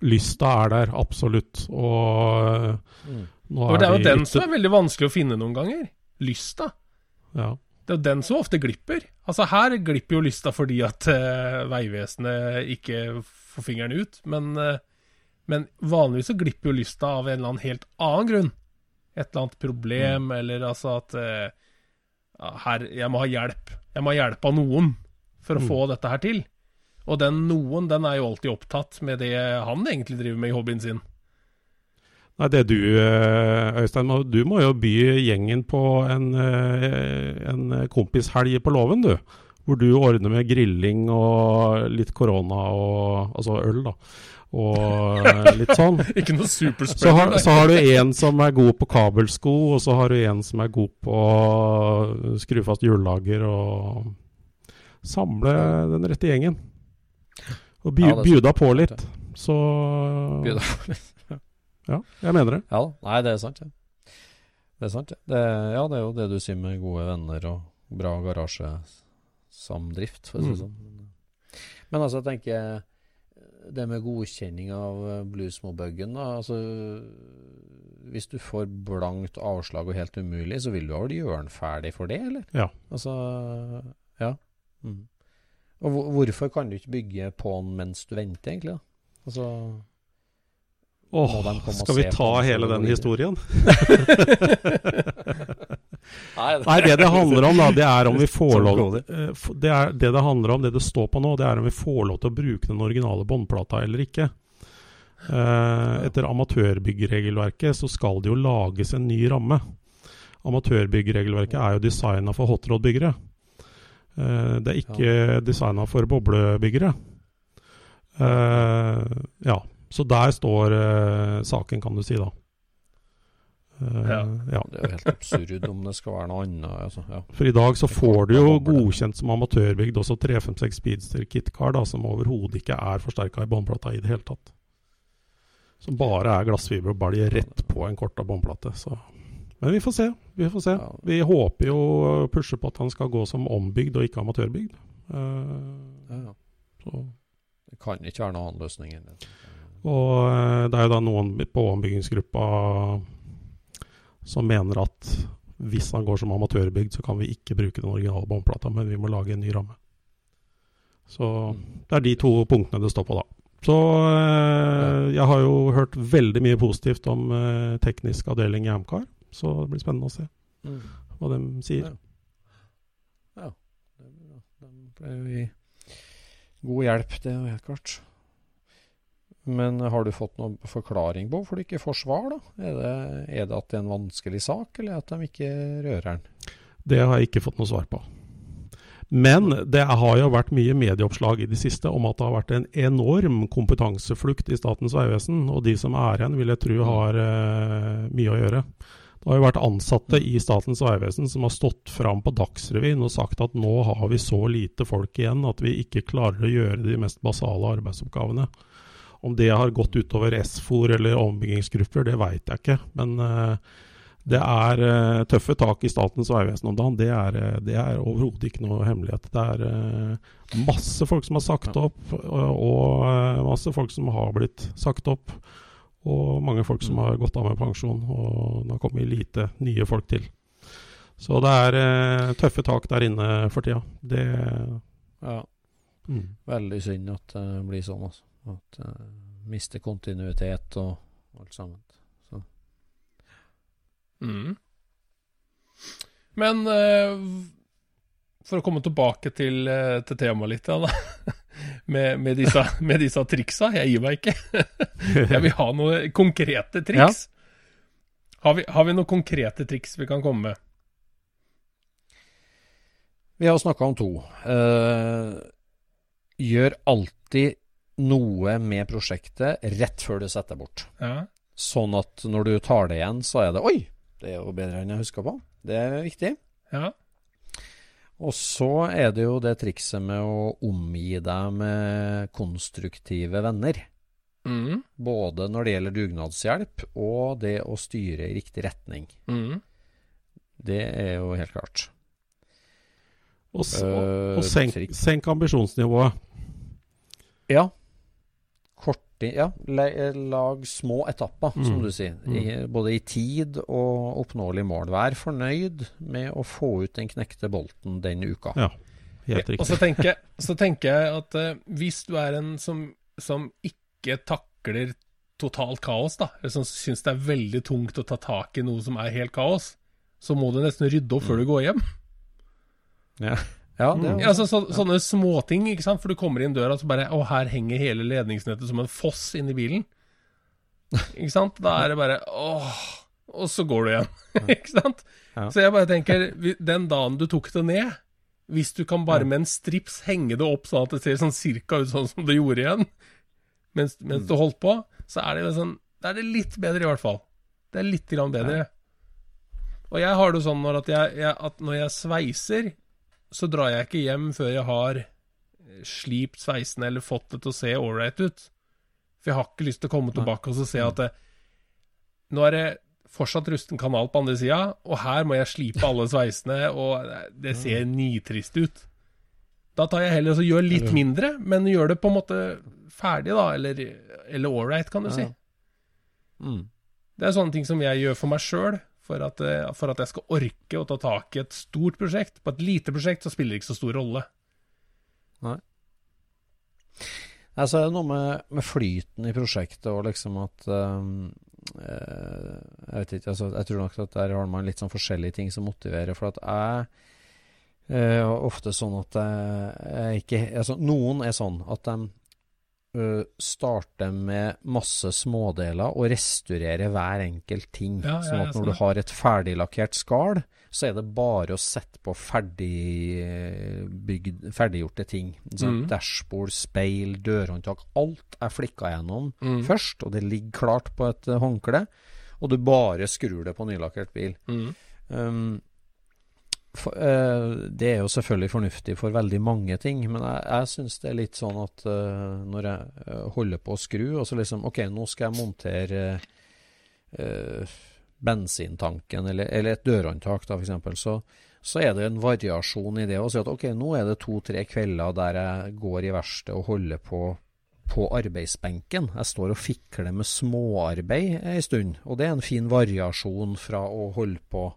Lysta er der, absolutt. Og mm. nå er Det er jo den som er veldig vanskelig å finne noen ganger. Lysta. Ja. Det er jo den som ofte glipper. Altså Her glipper jo lysta fordi at uh, Vegvesenet ikke får fingeren ut. Men, uh, men, vanligvis så glipper jo lysta av en eller annen helt annen grunn. Et eller annet problem, mm. eller altså at uh, her, Jeg må ha hjelp. Jeg må ha hjelp av noen for å mm. få dette her til. Og den noen, den er jo alltid opptatt med det han egentlig driver med i hobbyen sin. Nei, det du, eh, Øystein, du må jo by gjengen på en, eh, en kompishelg på låven, du. Hvor du ordner med grilling og litt korona og Altså øl, da. Og eh, litt sånn. Ikke noe superspennende. Så, har, så har du en som er god på kabelsko, og så har du en som er god på å skru fast hjullager og Samle den rette gjengen. Og by, ja, bjuda på litt. Så Bjuda på litt. Ja, jeg mener det. Ja Nei, det er sant, ja. Det er sant, ja. Det, ja, det er jo det du sier med gode venner og bra garasjesamdrift, for å si det mm. sånn. Men altså, jeg tenker det med godkjenning av bluesmobuggen, da. Altså, hvis du får blankt avslag og helt umulig, så vil du vel gjøre den ferdig for det, eller? Ja. Altså, ja. Mm. Og hvorfor kan du ikke bygge på den mens du venter, egentlig? da? Altså Åh, skal vi ta hele den historien? Nei, det det handler om, da, det er om vi får lov eh, det, er, det det handler om, det det står på nå, det er om vi får lov til å bruke den originale båndplata eller ikke. Uh, etter amatørbyggregelverket så skal det jo lages en ny ramme. Amatørbyggregelverket er jo designa for hotrod-byggere. Eh, det er ikke designa for boblebyggere. Uh, ja, så der står uh, saken, kan du si, da. Uh, ja. ja. Det er jo helt absurd om det skal være noe annet. Altså, ja. For i dag så får du jo godkjent som amatørbygd også 356 Speedster KitCar, da, som overhodet ikke er forsterka i båndplata i det hele tatt. Som bare er glassfiber og balje rett på en korta båndplate. Så men vi får se. Vi får se. Vi håper jo å pushe på at han skal gå som ombygd og ikke amatørbygd. Uh, ja. Så. Det kan ikke være noen annen løsning enn det. Og uh, det er jo da noen på ombyggingsgruppa som mener at hvis han går som amatørbygd, så kan vi ikke bruke den originale båndplata, men vi må lage en ny ramme. Så det er de to punktene det står på, da. Så uh, jeg har jo hørt veldig mye positivt om teknisk avdeling i Amcar. Så det blir spennende å se mm. hva de sier. Ja. ja. De jo i god hjelp, det er helt klart. Men har du fått noen forklaring på hvorfor du ikke får svar, da? Er det, er det at det er en vanskelig sak, eller at de ikke rører den? Det har jeg ikke fått noe svar på. Men det har jo vært mye medieoppslag i det siste om at det har vært en enorm kompetanseflukt i Statens vegvesen. Og de som er igjen, vil jeg tro har uh, mye å gjøre. Det har jo vært ansatte i Statens vegvesen som har stått fram på Dagsrevyen og sagt at nå har vi så lite folk igjen at vi ikke klarer å gjøre de mest basale arbeidsoppgavene. Om det har gått utover SFOR eller ombyggingsgrupper, det veit jeg ikke. Men uh, det er uh, tøffe tak i Statens vegvesen om dagen. Det er, uh, det er overhodet ikke noe hemmelighet. Det er masse folk som har sagt opp, og masse folk som har blitt sagt opp. Og mange folk som har gått av med pensjon, og det har kommet lite nye folk til. Så det er tøffe tak der inne for tida. Det Ja. Mm. Veldig synd at det blir sånn, altså. At uh, mister kontinuitet og alt sammen. Så. Mm. Men uh, for å komme tilbake til, uh, til temaet litt, da. med, med, disse, med, disse, triksa. Jeg gir meg ikke. jeg vil ha noen konkrete triks. Ja. Har, vi, har vi noen konkrete triks vi kan komme med? Vi har snakka om to. Uh, gjør alltid noe med prosjektet rett før du setter bort. Ja. Sånn at når du tar det igjen, så er det Oi, det er jo bedre enn jeg huska på. Det er viktig. Ja. Og så er det jo det trikset med å omgi deg med konstruktive venner. Mm. Både når det gjelder dugnadshjelp, og det å styre i riktig retning. Mm. Det er jo helt klart. Og, så, og senk, senk ambisjonsnivået. Ja. Korti, ja. Lag små etapper, mm. som du sier. I, både i tid og oppnåelig mål. Vær fornøyd med å få ut den knekte bolten den uka. Ja, helt riktig. Og så tenker, så tenker jeg at uh, hvis du er en som, som ikke takler totalt kaos, da, eller som syns det er veldig tungt å ta tak i noe som er helt kaos, så må du nesten rydde opp før du går hjem. Ja. Ja, det, mm. altså, så, sånne småting, ikke sant. For du kommer inn døra, og så bare Å, her henger hele ledningsnettet som en foss inni bilen. Ikke sant. Da er det bare åh. Og så går du igjen. ikke sant. Ja. Så jeg bare tenker, den dagen du tok det ned Hvis du kan bare med en strips henge det opp sånn at det ser sånn cirka ut sånn som det gjorde igjen, mens, mens du holdt på, så er det, sånn, da er det litt bedre, i hvert fall. Det er litt grann bedre. Og jeg har det sånn når, at jeg, jeg, at når jeg sveiser så drar jeg ikke hjem før jeg har slipt sveisene eller fått det til å se ålreit ut. For jeg har ikke lyst til å komme tilbake og se at det, nå er det fortsatt rusten kanal på andre sida, og her må jeg slipe alle sveisene, og det ser nitrist ut. Da tar jeg heller og gjør litt mindre, men gjør det på en måte ferdig, da, eller ålreit, kan du si. Mm. Det er sånne ting som jeg gjør for meg sjøl, for at, eh, for at, jeg skal orke å ta tak i et stort prosjekt. På et lite prosjekt så spiller det ikke så stor rolle. Nei. Altså, det er noe med, med flyten i prosjektet og liksom at um, Jeg vet ikke, altså, jeg tror nok at der har man litt sånn forskjellige ting som motiverer. For at jeg er ofte sånn at jeg, jeg ikke altså, Noen er sånn at de uh, starte med masse smådeler og restaurere hver enkelt ting. Ja, sånn at når du har et ferdiglakkert skall, så er det bare å sette på ferdigbygd, ferdiggjorte ting. Sånn, Mm. Dashbord, speil, dørhåndtak. Alt er flikka gjennom Mm. først, og det ligger klart på et uh, håndkle. Og du bare skrur det på nylakkert bil. Mm. Um, for, uh, det er jo selvfølgelig fornuftig for veldig mange ting, men jeg, jeg syns det er litt sånn at uh, når jeg uh, holder på å skru, og så liksom OK, nå skal jeg montere bensintanken, eller, eller, et dørhåndtak, da, f.eks., så, så er det en variasjon i det å si at OK, nå er det to-tre kvelder der jeg går i verkstedet og holder på på arbeidsbenken. Jeg står og fikler med småarbeid ei stund, og det er en fin variasjon fra å holde på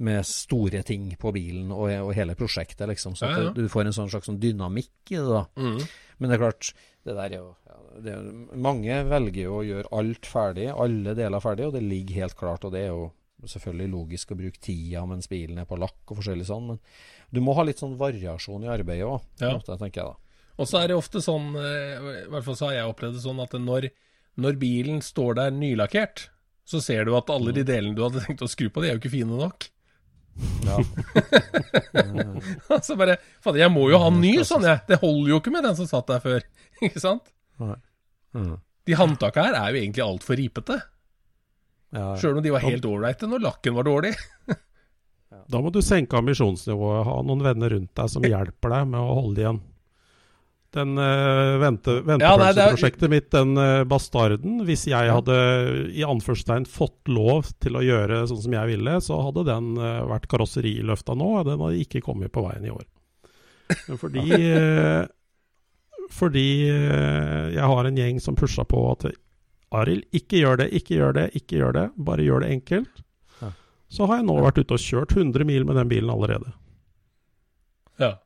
med store ting på bilen og, og hele prosjektet, liksom. Så Ja, ja. du får en sånn slags sånn dynamikk i det, da. Mm. Men det er klart, det der er jo ja, det er, Mange velger jo å gjøre alt ferdig, alle deler ferdig, og det ligger helt klart. Og det er jo selvfølgelig logisk å bruke tida mens bilen er på lakk og forskjellig sånn, men du må ha litt sånn variasjon i arbeidet òg, Ja. tenker jeg da. Og så er det ofte sånn, eh, i hvert fall så har jeg opplevd det sånn, at når, når bilen står der nylakkert, så ser du at alle de delene du hadde tenkt å skru på, de er jo ikke fine nok. Ja. så bare Fader, jeg må jo ha en ny sånn, jeg. Det holder jo ikke med den som satt der før. Ikke sant? Mm. De håndtaka her er jo egentlig altfor ripete. Ja. Sjøl om de var helt ålreite når lakken var dårlig. Da må du senke ambisjonsnivået. Ha noen venner rundt deg som hjelper deg med å holde igjen. Den uh, vente, Ja, er- mitt, den uh, bastarden Hvis jeg hadde i anførselstegn fått lov til å gjøre sånn som jeg ville, så hadde den uh, vært karosseriløfta nå. og Den hadde ikke kommet på veien i år. Men fordi uh, Fordi jeg har en gjeng som pusha på at Arild, ikke gjør det, ikke gjør det, ikke gjør det. Bare gjør det enkelt. Ja. Så har jeg nå vært ute og kjørt 100 mil med den bilen allerede. Ja.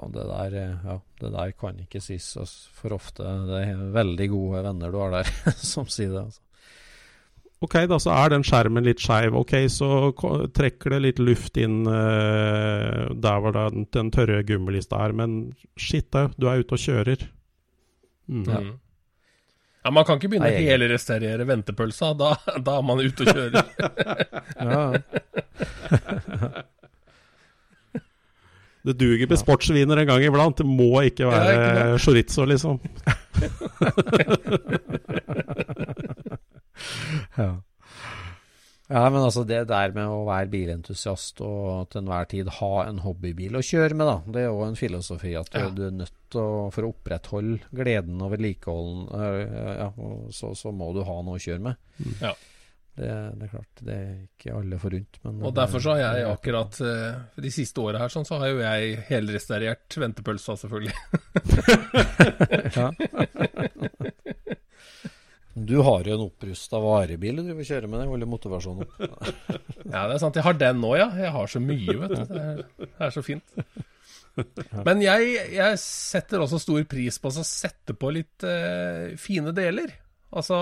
Ja, det der, eh, ja, det der kan ikke sies for ofte. Det er veldig gode venner du har der som sier det. Altså. Ok, da så er den skjermen litt skeiv. Ok, så trekker det litt luft inn uh, der hvor den, den tørre gummilista er. Men shit, da, du er ute og kjører. Mm. Ja. Mm. Ja, Man kan ikke begynne å helrestaurere ventepølsa. Da, da er man ute og kjører. Ja, Det duger med sportsviner en gang iblant. Det må ikke Ja, være ikke chorizo, liksom. ja. ja, men altså det der med å være bilentusiast og til enhver tid ha en hobbybil å kjøre med, da. Det er jo en filosofi at du, Ja. du er nødt til å For å opprettholde gleden og vedlikeholden, øh, ja, så, så må du ha noe å kjøre med. Ja. Det, det er klart, det er ikke alle forunt. Men Og derfor så har jeg akkurat eh, De siste åra her sånn, så har jo jeg helrestaurert ventepølsa, selvfølgelig. Ja. Du har jo en opprusta varebil du vil kjøre med, det holder motivasjonen opp. Ja, det er sant. Jeg har den nå, ja. Jeg har så mye, vet du. Det er, det er så fint. Men jeg, jeg setter også stor pris på å sette på litt uh, fine deler. Altså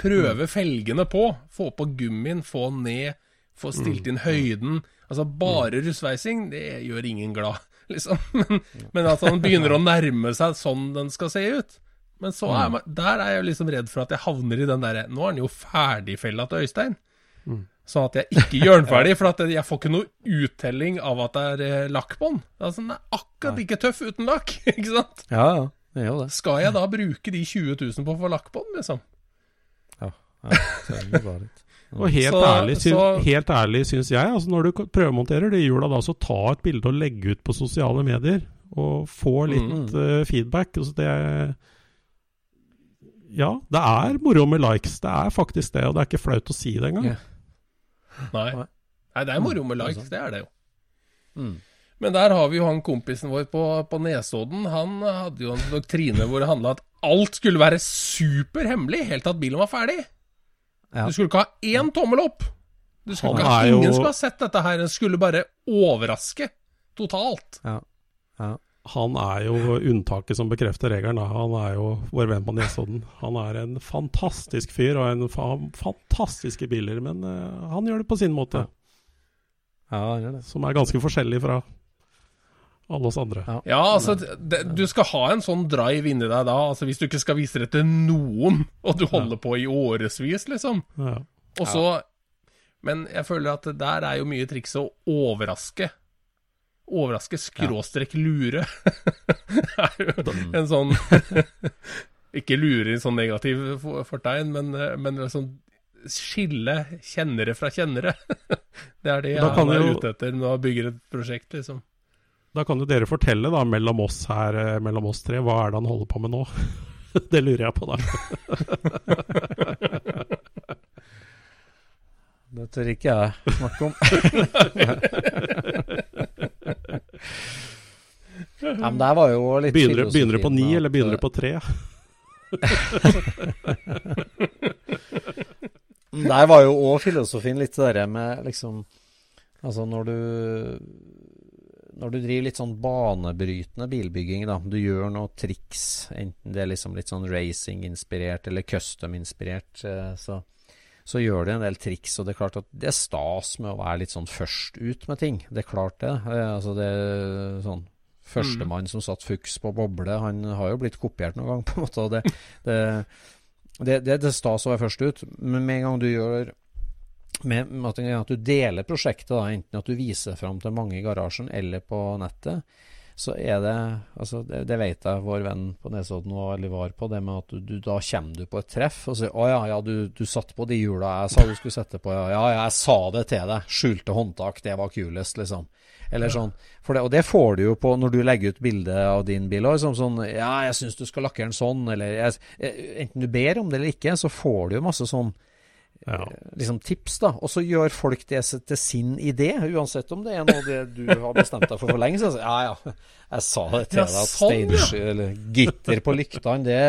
prøve felgene på. Få på gummien, få ned, få stilt inn høyden. Altså bare russveising, det gjør ingen glad, liksom. Men, men at han begynner å nærme seg sånn den skal se ut. Men så er man, der er jeg liksom redd for at jeg havner i den derre Nå er den jo ferdigfella til Øystein. Sånn at jeg ikke gjør den ferdig, for at jeg får ikke noe uttelling av at det er eh, lakk på den. Altså, den er akkurat like tøff uten lakk, ikke sant? Ja, ja, det jo det. Skal jeg da bruke de 20 000 på å få lakk på den, liksom? Ja, ja, så er det bare litt. Og helt, Så- ærlig, syns, så- helt ærlig syns jeg, altså når du prøvemonterer det hjula, da, så ta et bilde og legge ut på sosiale medier. Og få litt Mm. uh, feedback. Altså det Ja, det er moro med likes. Det er faktisk det, og det er ikke flaut å si det engang. Yeah. Nei. Nei. Det er moro med likes, det er det jo. Mm. Men der har vi jo han kompisen vår på, på Nesodden. Han hadde jo en doktrine hvor det handla at alt skulle være superhemmelig helt til at bilen var ferdig. Ja. Du skulle ikke ha én tommel opp. Du skulle ikke ha, er jo- Ingen skulle ha sett dette her. En skulle bare overraske totalt. Ja. Ja. Han er jo unntaket som bekrefter regelen. Han er jo vår venn på Nesodden. Han er en fantastisk fyr og en fa fantastiske biler, men eh, han gjør det på sin måte. Ja, han gjør det. Som er ganske forskjellig fra alle oss andre. Ja. Ja, altså, det, du skal ha en sånn drive inni deg da. Altså, Hvis du ikke skal vise det til noen, og du holder på i årevis, liksom. Ja. Og så Men jeg føler at der er jo mye triks å overraske. Overraske skråstrek lure. det er jo en sånn Ikke lure i sånn negativ fortegn, men, men liksom skille kjennere fra kjennere. det er det jeg er jo- ute etter når jeg bygger et prosjekt, liksom. Da kan jo dere fortelle, da, mellom oss her, eh, mellom oss tre, hva er det han holder på med nå? det lurer jeg på, da. Det tør ikke jeg snakke om. ja, men det var jo litt Begynner, begynner du på ni, eller begynner du på tre? Der var jo òg filosofien litt det der med liksom Altså når du Når du driver litt sånn banebrytende bilbygging, da. Du gjør noe triks, enten det er liksom litt sånn racing-inspirert eller custom-inspirert, eh, så, så gjør du en del triks. Og det er klart at det er stas med å være litt sånn først ut med ting. Det er klart det. Eh, Altså det er sånn Førstemann som satt fuks på boble, han har jo blitt kopiert noen gang, på en måte. og det, det, det, det, er stas å være først ut, men med en gang du gjør med, med at du deler prosjektet, da, enten at du viser fram til mange i garasjen eller på nettet, så er det altså det, det vet jeg vår venn på Nesodden var var på, det med at du, du, da kommer du på et treff og sier 'Å ja, ja, du, du satt på de hjula jeg sa du skulle sette på', ja. ja, jeg sa det til deg. Skjulte håndtak, det var kulest, liksom. Eller sånn. Det, og det får du jo på når du legger ut bilde av din bil. Liksom sånn 'Ja, jeg syns du skal lakkere den sånn', eller jeg, Enten du ber om det eller ikke, så får du jo masse sånn ja. liksom tips, da. Og så gjør folk det til sin idé, uansett om det er noe det du har bestemt deg for for lenge siden. Ja, ja, jeg sa det til deg at sånn, ja. eller gitter på lyktene, det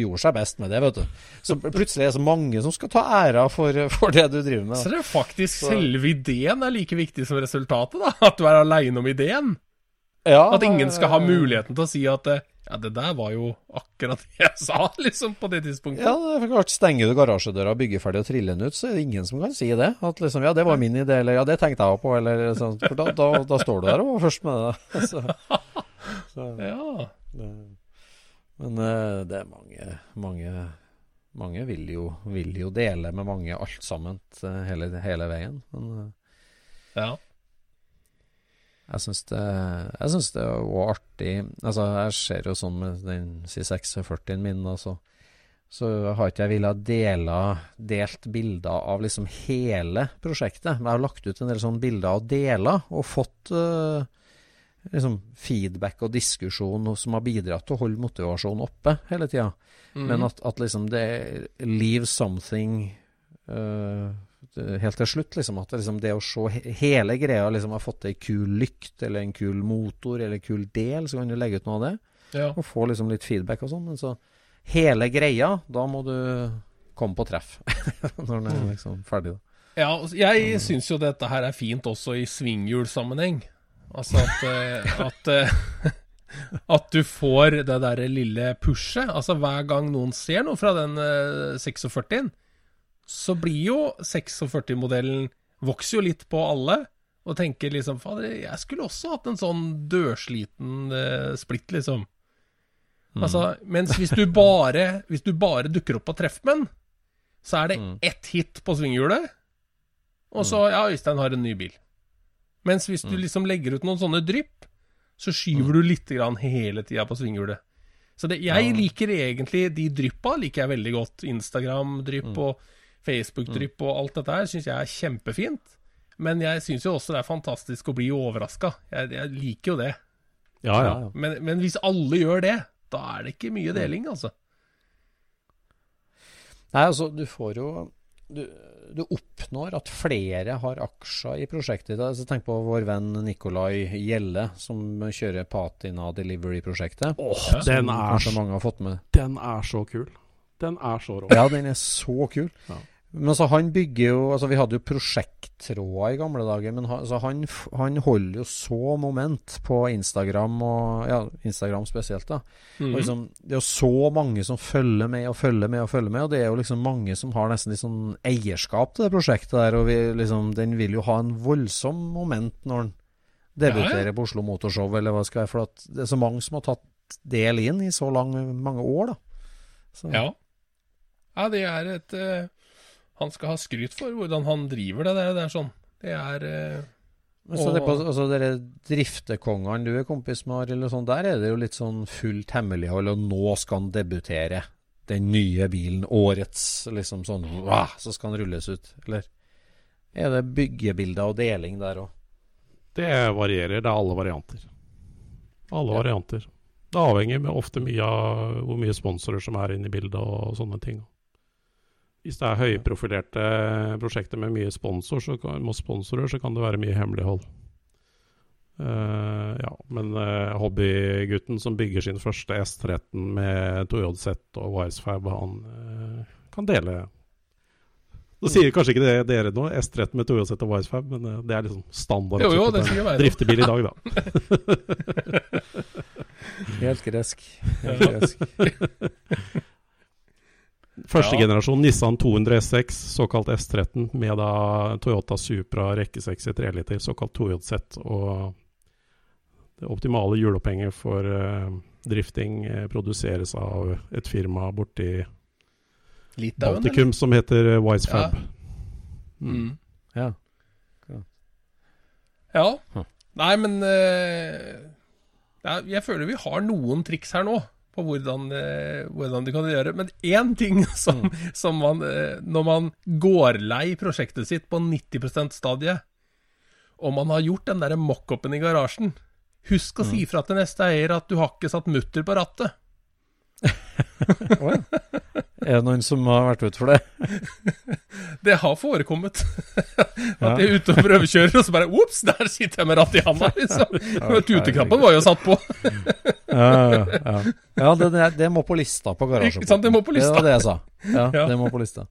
gjorde seg best med det, vet du. Så plutselig er det så mange som skal ta æra for, for det du driver med. Så det er faktisk så. selve ideen er like viktig som resultatet, da? At du er aleine om ideen? Ja, at ingen skal ha muligheten til å si at eh, ja, det der var jo akkurat det jeg sa, liksom, på det tidspunktet. Ja, det er klart. Stenger du garasjedøra, bygger ferdig og triller den ut, så er det ingen som kan si det. At liksom, ja, det var min idé, eller ja, det tenkte jeg på, eller sånn. For da, da, da står du der og var først med det. Så, så, ja. Det, men uh, det er mange, mange Mange vil jo, vil jo dele med mange alt sammen uh, hele, hele, veien. Men uh, ja. Jeg syns det, jeg synes det òg artig Altså, jeg ser jo sånn med den C46-en min, altså, så har ikke jeg villet dele delt bilder av liksom hele prosjektet. Men jeg har lagt ut en del sånne bilder og deler, og fått uh, liksom feedback og diskusjon som har bidratt til å holde motivasjonen oppe hele tida. Mm. Men at, at, liksom det Leave something uh, helt til slutt. Liksom, at liksom, det, å se hele greia liksom, har fått ei kul lykt, eller en kul motor, eller en kul del, så kan du legge ut noe av det. Ja. Og få liksom, litt feedback og sånn. Men så hele greia, da må du komme på treff. når den er mm. liksom ferdig. Da. Ja, jeg syns jo dette her er fint også i svinghjulsammenheng. Altså at, eh, at, eh, at du får det derre lille pushet. Altså hver gang noen ser noe fra den 46-en, eh, så blir jo 46-modellen Vokser jo litt på alle. Og tenker liksom Fader, jeg skulle også hatt en sånn dørsliten uh, splitt, liksom. Mm. Altså, mens hvis du bare Hvis du bare dukker opp på Treffmenn, så er det mm. ett hit på svinghjulet, og så mm. Ja, Øystein har en ny bil. Mens hvis du mm. liksom legger ut noen sånne drypp, så skyver du litt grann hele tida på svinghjulet. Så det, jeg liker egentlig de dryppa liker jeg veldig godt. Instagram-drypp og Facebook-drypp og alt dette her syns jeg er kjempefint. Men jeg syns jo også det er fantastisk å bli overraska. Jeg, jeg, liker jo det. Ja, ja. Men, men, hvis alle gjør det, da er det ikke mye deling, altså. Nei, altså, du får jo du, du, oppnår at flere har aksjer i prosjektet. Altså, tenk på vår venn Nikolai Gjelle, som kjører Patina Delivery-prosjektet. Oh, den, er, mange har fått med. den er så kul. Den er så rå. Ja, den er så kul. Ja. Men altså, han bygger jo altså Vi hadde jo prosjekttråder i gamle dager, men han, altså, han, han, holder jo så moment på Instagram, og ja, Instagram spesielt. da. Mm. Og liksom, Det er jo så mange som følger med og følger med og følger med, og det er jo liksom mange som har nesten litt sånn eierskap til det prosjektet der. og vi, liksom, Den vil jo ha en voldsom moment når den debuterer ja, ja. på Oslo Motorshow, eller hva skal jeg For at det er så mange som har tatt del inn i så lang, mange år, da. Så. Ja. ja, det er et uh han skal ha skryt for hvordan han driver det. Det er sånn. Det er uh, så det på, altså dere driftekongene du er kompis med, eller sånn, der er det jo litt sånn fullt hemmelighold, og nå skal han debutere. Den nye bilen, årets, liksom sånn wow, Så skal han rulles ut. Eller er det byggebilder og deling der òg? Det varierer. Det er alle varianter. Alle ja. varianter. Det avhenger ofte mye av hvor mye sponsorer som er inne i bildet og sånne ting. Hvis det er høyprofilerte prosjekter med mye sponsor, så kan, sponsorer, så kan det være mye hemmelighold. Uh, ja, men uh, hobbygutten som bygger sin første S13 med 2JZ og Wisefab, han uh, kan dele Nå sier kanskje ikke det dere nå, S13 med 2JZ og Wisefab, men det er liksom standard jo, jo, det meg, driftebil i dag, da. Helt gresk. Helt gresk. Første ja. generasjon Nissan 200 SX, såkalt S13, med da Toyota Supra rekke 6 i 3 liter, såkalt 2JZ. Og det optimale hjulopphenget for uh, drifting uh, produseres av et firma borti Litauen, eller? Baltikum som heter Wisefab. Ja. Mm. Ja. Ja. Hm. Nei, men uh, Jeg føler vi har noen triks her nå på hvordan, eh, hvordan du kan gjøre. Men én ting som, som man eh, Når man går lei prosjektet sitt på 90 %-stadiet, og man har gjort den der mockupen i garasjen Husk å si fra til neste eier at du har ikke satt mutter på rattet. Å, ja. Er det noen som har vært ute for det? Det har forekommet. At jeg er ute og prøvekjører, og så bare Ops, der sitter jeg med rattet i handa, liksom. Tuteknappen var jo satt på. Ja, ja, ja. det, det, det må på lista på garasjen. Sant, det må på lista. Det var det jeg sa. Ja, Ja. det må på lista.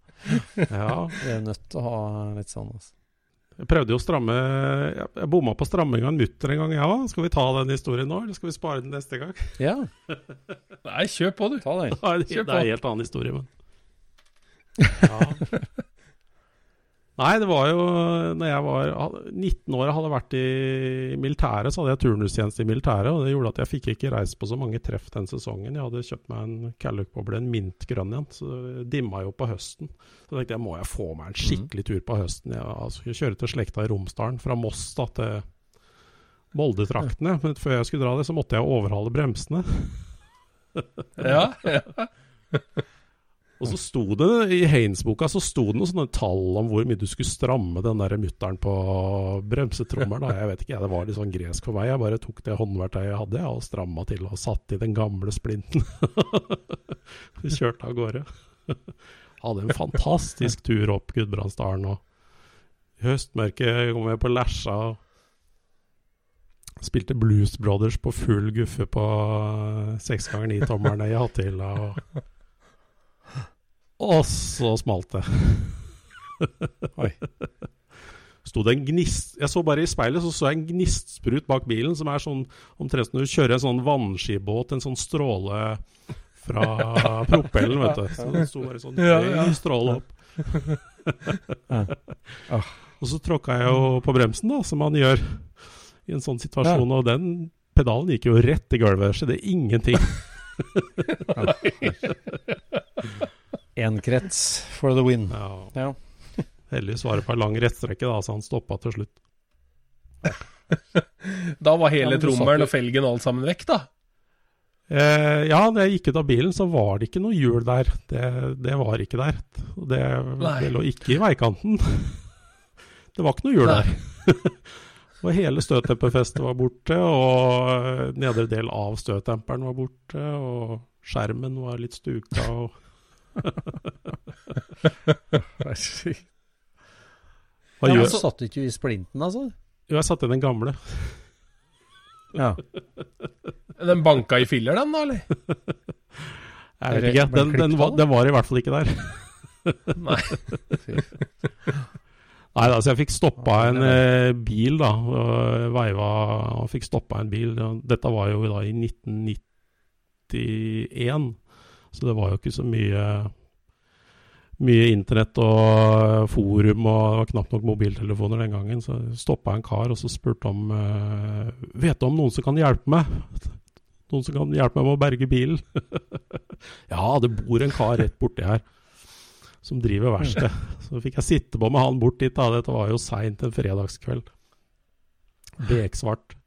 Ja, Vi er nødt til å ha litt sånn. Altså. Jeg prøvde jo å stramme Jeg, bomma på stramminga en mutter en gang, jeg òg. Skal vi ta den historien nå, eller skal vi spare den neste gang? Ja, Nei, kjør på, du. ta den. Nei, det, det er en helt annen historie, men ja. Nei, det var jo Når jeg var 19 år og hadde vært i militæret, så hadde jeg turnustjeneste i militæret. Og det gjorde at jeg fikk ikke reist på så mange treff den sesongen. Jeg hadde kjøpt meg en Calluck-boble, en mintgrønn en. Så det dimma jo på høsten. Så tenkte jeg må jeg få meg en skikkelig tur på høsten. Jeg altså, skulle kjøre til slekta i Romsdalen, fra Moss da til Molde-traktene. Men før jeg skulle dra det, så måtte jeg overhale bremsene. Ja, ja. Og så sto det i Haines-boka så sto det noen sånne tall om hvor mye du skulle stramme den der mutteren på bremsetrommelen. Jeg vet ikke, det var litt sånn gresk for meg. Jeg bare tok det håndverktøyet jeg hadde og stramma til og satt i den gamle splinten. Vi kjørte av gårde. Hadde en fantastisk tur opp Gudbrandsdalen. og I høstmørket kom jeg på Lesja. Spilte Blues Brothers på full guffe på seks ganger ni-tommerne i hattehylla. og og så smalt det. Oi. Sto det en gnist Jeg så bare i speilet, så så jeg en gnistsprut bak bilen, som er sånn omtrent som når du kjører en sånn vannskibåt, en sånn stråle fra propellen, vet du. Så det sto bare sånn Ja, ja. stråle opp. Ah. Og så tråkka jeg jo på bremsen, da, som man gjør i en sånn situasjon, og den pedalen gikk jo rett i gulvet. Skjedde ingenting. Én krets for the win. Ja. Ja. Heldigvis var det på ei lang rettstrekke, da, så han stoppa til slutt. Da var hele ja, trommelen og felgen og alt sammen vekk, da. Eh, ja, da jeg gikk ut av bilen, så var det ikke noe hjul der. Det, det var ikke der. Det, det lå ikke i veikanten. Det var ikke noe hjul Nei. der. og hele støtdemperfestet var borte, og nedre del av støtdemperen var borte, og skjermen var litt stuka. og Hva Ja, gjør satt ikke i splinten, altså? Jo, jeg satte i den gamle. Ja. Den banka i filler, den, da, eller? Jeg vet ikke, den, den, var, den var i hvert fall ikke der. Nei. Nei, altså jeg fikk stoppa en eh, bil, da. Og veiva og fikk stoppa en bil. Dette var jo da i 1991, så det var jo ikke så mye mye internett og forum, og det var knapt nok mobiltelefoner den gangen. Så stoppa en kar og så spurte om eh, Vet du om noen som kan hjelpe meg? Noen som kan hjelpe meg med å berge bilen? ja, det bor en kar rett borti her som driver verksted. Så fikk jeg sitte på med han bort dit. da, Dette var jo seint en fredagskveld. Beksvart.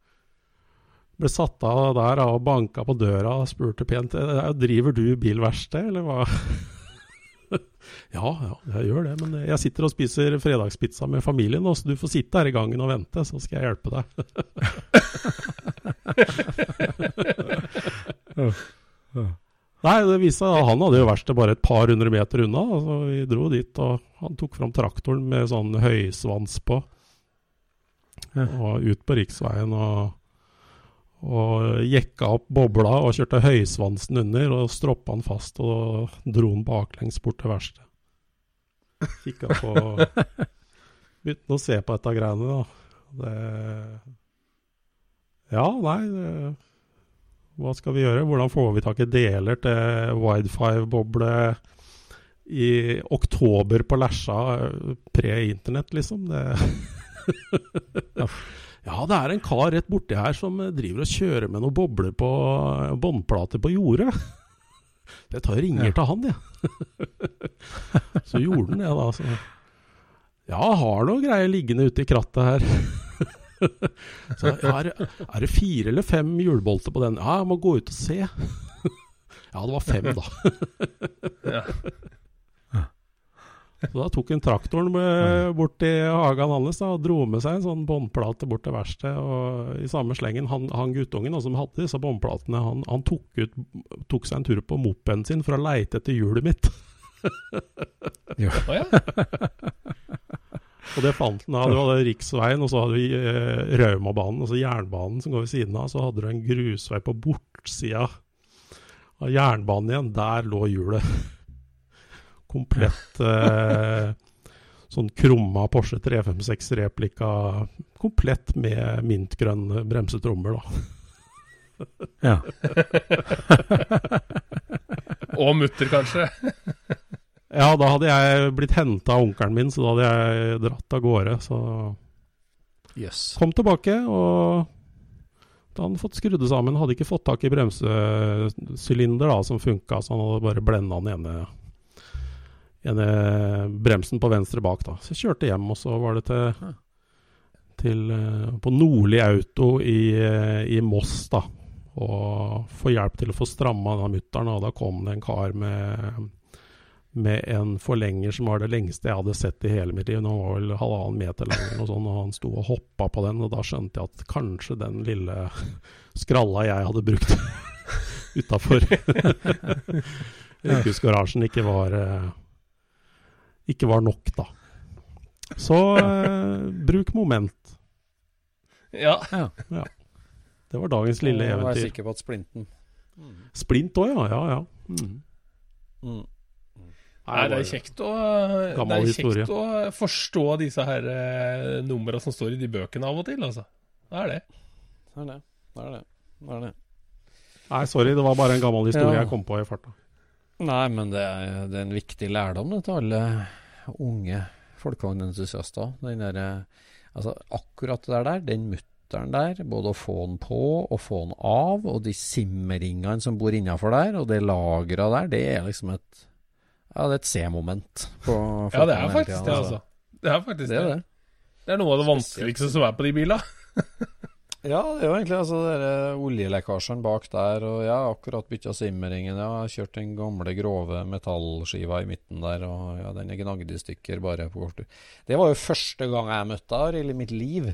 Ble satt av der og banka på døra og spurte pent «Eh, Driver du bilverksted, eller hva? ja, ja, jeg gjør det, men jeg sitter og spiser fredagspizza med familien, nå, så du får sitte her i gangen og vente, så skal jeg hjelpe deg. Nei, det viste seg han hadde jo verksted bare et par hundre meter unna. Så vi dro dit, og han tok fram traktoren med sånn høysvans på. Og ut på riksveien og, og jekka opp bobla og kjørte høysvansen under og stroppa han fast og dro den baklengs bort til verkstedet. Kikka på Begynte å se på dette greiene, da. Det Ja, nei det, Hva skal vi gjøre? Hvordan får vi tak i deler til Widefive-boble i oktober på Lesja, pre-internett, liksom? Det Ja, det er en kar rett borti her som eh, driver og kjører med noen bobler på eh, båndplater på jordet. Jeg tar og ringer til han, jeg. så gjorde han det, da. Så. Ja, har noe greier liggende ute i krattet her. så ja, er, er det fire eller fem hjulbolter på den? Ja, jeg må gå ut og se. ja, det var fem, da. Ja. Så da tok han traktoren bort til hagen hans da, og dro med seg en sånn båndplate bort til verkstedet. Og i samme slengen, han, han guttungen som hadde disse båndplatene, han, han tok, ut, tok seg en tur på mopeden sin for å leite etter hjulet mitt. Ja. Og det fant han da. du hadde riksveien, og så hadde vi eh, Raumabanen, altså jernbanen som går ved siden av. Så hadde du en grusvei på bortsida av jernbanen igjen. Der lå hjulet. Komplett eh, sånn krumma Porsche 356-replika. Komplett med mintgrønn bremsetrommer, da. Ja. Og mutter, kanskje. Ja, da hadde jeg blitt henta av onkelen min, så da hadde jeg dratt av gårde. Så yes. kom tilbake, og da hadde han fått skrudd det sammen. Hadde ikke fått tak i bremsesylinder da, som funka, så han hadde bare blenda den ene, ene bremsen på venstre bak. da. Så jeg kjørte hjem, og så var det til, til eh, på Nordli Auto i, eh, i Moss, da. Og få hjelp til å få stramma den mutter'n, Og da kom det en kar med med en forlenger som var det lengste jeg hadde sett i hele mitt liv. Den var vel halvannen meter lang, og, sånn, og han sto og hoppa på den. Og da skjønte jeg at kanskje den lille skralla jeg hadde brukt utafor yrkesgarasjen, ikke var eh, ikke var nok, da. Så eh, bruk moment. Ja. Ja. Det var dagens lille eventyr. Jeg var sikker på at splinten Splint òg, ja. Ja, ja. Mm. mm. Nei, det er kjekt å, det er kjekt å forstå disse her eh, numra som står i de bøkene av og til, altså. Det er det. Det er det. Det er det. det, er det. Nei, sorry, det var bare en gammel historie Ja. jeg kom på i farta. Nei, men det er, det er en viktig lærdom det, til alle unge folkevognentusiaster. Den der, eh, altså, akkurat det der, den mutteren der, både å få den på og få den av, og de simmeringene som bor innafor der, og det lageret der, det er liksom et Ja, det er et C-moment. Ja, det er faktisk tiden, det, altså. Det er faktisk Det det. er det. Det er noe av det vanskeligste som er på de bilene. Ja, det er jo egentlig altså dere oljelekkasjen bak der, og jeg har akkurat bytta simmeringen. Jeg har kjørt den gamle, grove metallskiva i midten der, og ja, den er gnagd i stykker bare på kort tid. Det var jo første gang jeg møtte deg i mitt liv.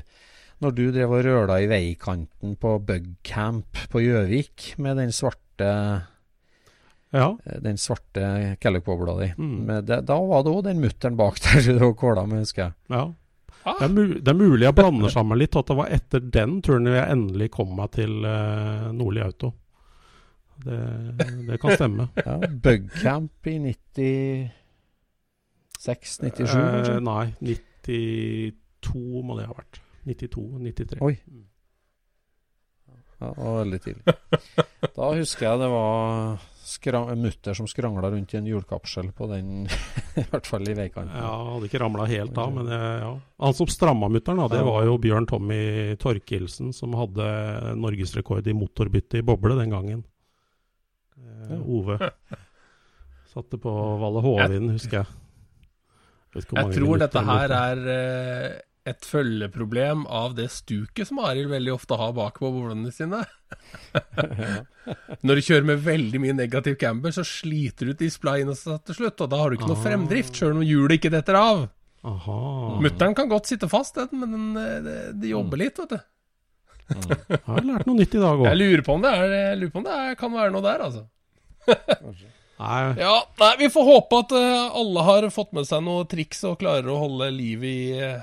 Når du drev og røla i veikanten på Bugcamp på Gjøvik med den svarte Ja. den svarte Kellock-bobla di. Mm. Da var det òg den mutteren bak der du kåla med, husker jeg. ja. Ah, Det er, mu det er mulig jeg blander sammen litt, at det var etter den turen jeg endelig kom meg til uh, Nordli Auto. Det, det kan stemme. Ja, Bugcamp i 96-97, kanskje? Eh, nei, 92 må det ha vært. 92-93. Oi. Ja, det var veldig tidlig. Da husker jeg det var mutter som skrangla rundt i en hjulkapsel på den, i hvert fall i veikanten. Ja, hadde ikke ramla helt av, men ja. Han som stramma mutter'n, det var jo Bjørn Tommy Torkelsen, som hadde norgesrekord i motorbytte i boble den gangen. Eh, Ove. Satte på Valle Hovin, husker jeg. Jeg tror dette her er eh, et følgeproblem av det stuket som Arild veldig ofte har bak på boblene sine. Når du kjører med veldig mye negativ camber, så sliter du displayene seg til slutt, og da har du ikke noe Ah. fremdrift, sjøl om hjulet ikke detter av. Mutter'n kan godt sitte fast, den, men den, eh, det, det jobber litt, vet du. Jeg har lært noe nytt i dag Jeg lurer på om det, er, lurer på om det er, kan være noe der, altså. Nei, Ja, nei, vi får håpe at eh, alle har fått med seg noe triks og klarer å holde liv i eh,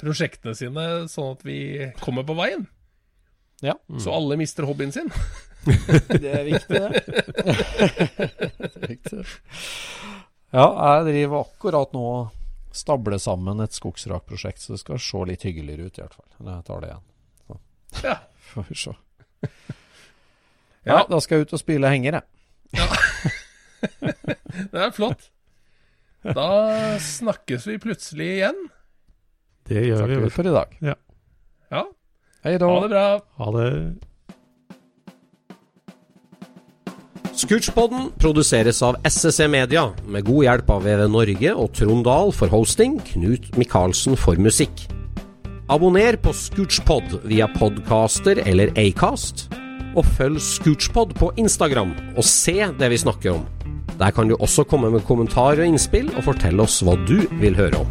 prosjektene sine, sånn at vi kommer på veien. Ja. Så alle mister hobbyen sin. Det er viktig, det. det er viktig. Ja, jeg driver akkurat nå og stabler sammen et skogsrakprosjekt, så det skal se litt hyggeligere ut, i hvert fall. Jeg tar det igjen. Ja. Får vi se. Ja. Ja, da skal jeg ut og spyle henger, jeg. Det er flott. Da snakkes vi plutselig igjen. Det gjør vi Takker vel. for i dag. Ja, Hei da. ha det bra. Ha det. Scootspodden produseres av SSC Media, med god hjelp av VV Norge og Trond Dahl for hosting, Knut Micaelsen for musikk. Abonner på Scootspod via podcaster eller Acast, og følg Scootspod på Instagram og se det vi snakker om. Der kan du også komme med kommentarer og innspill, og fortelle oss hva du vil høre om.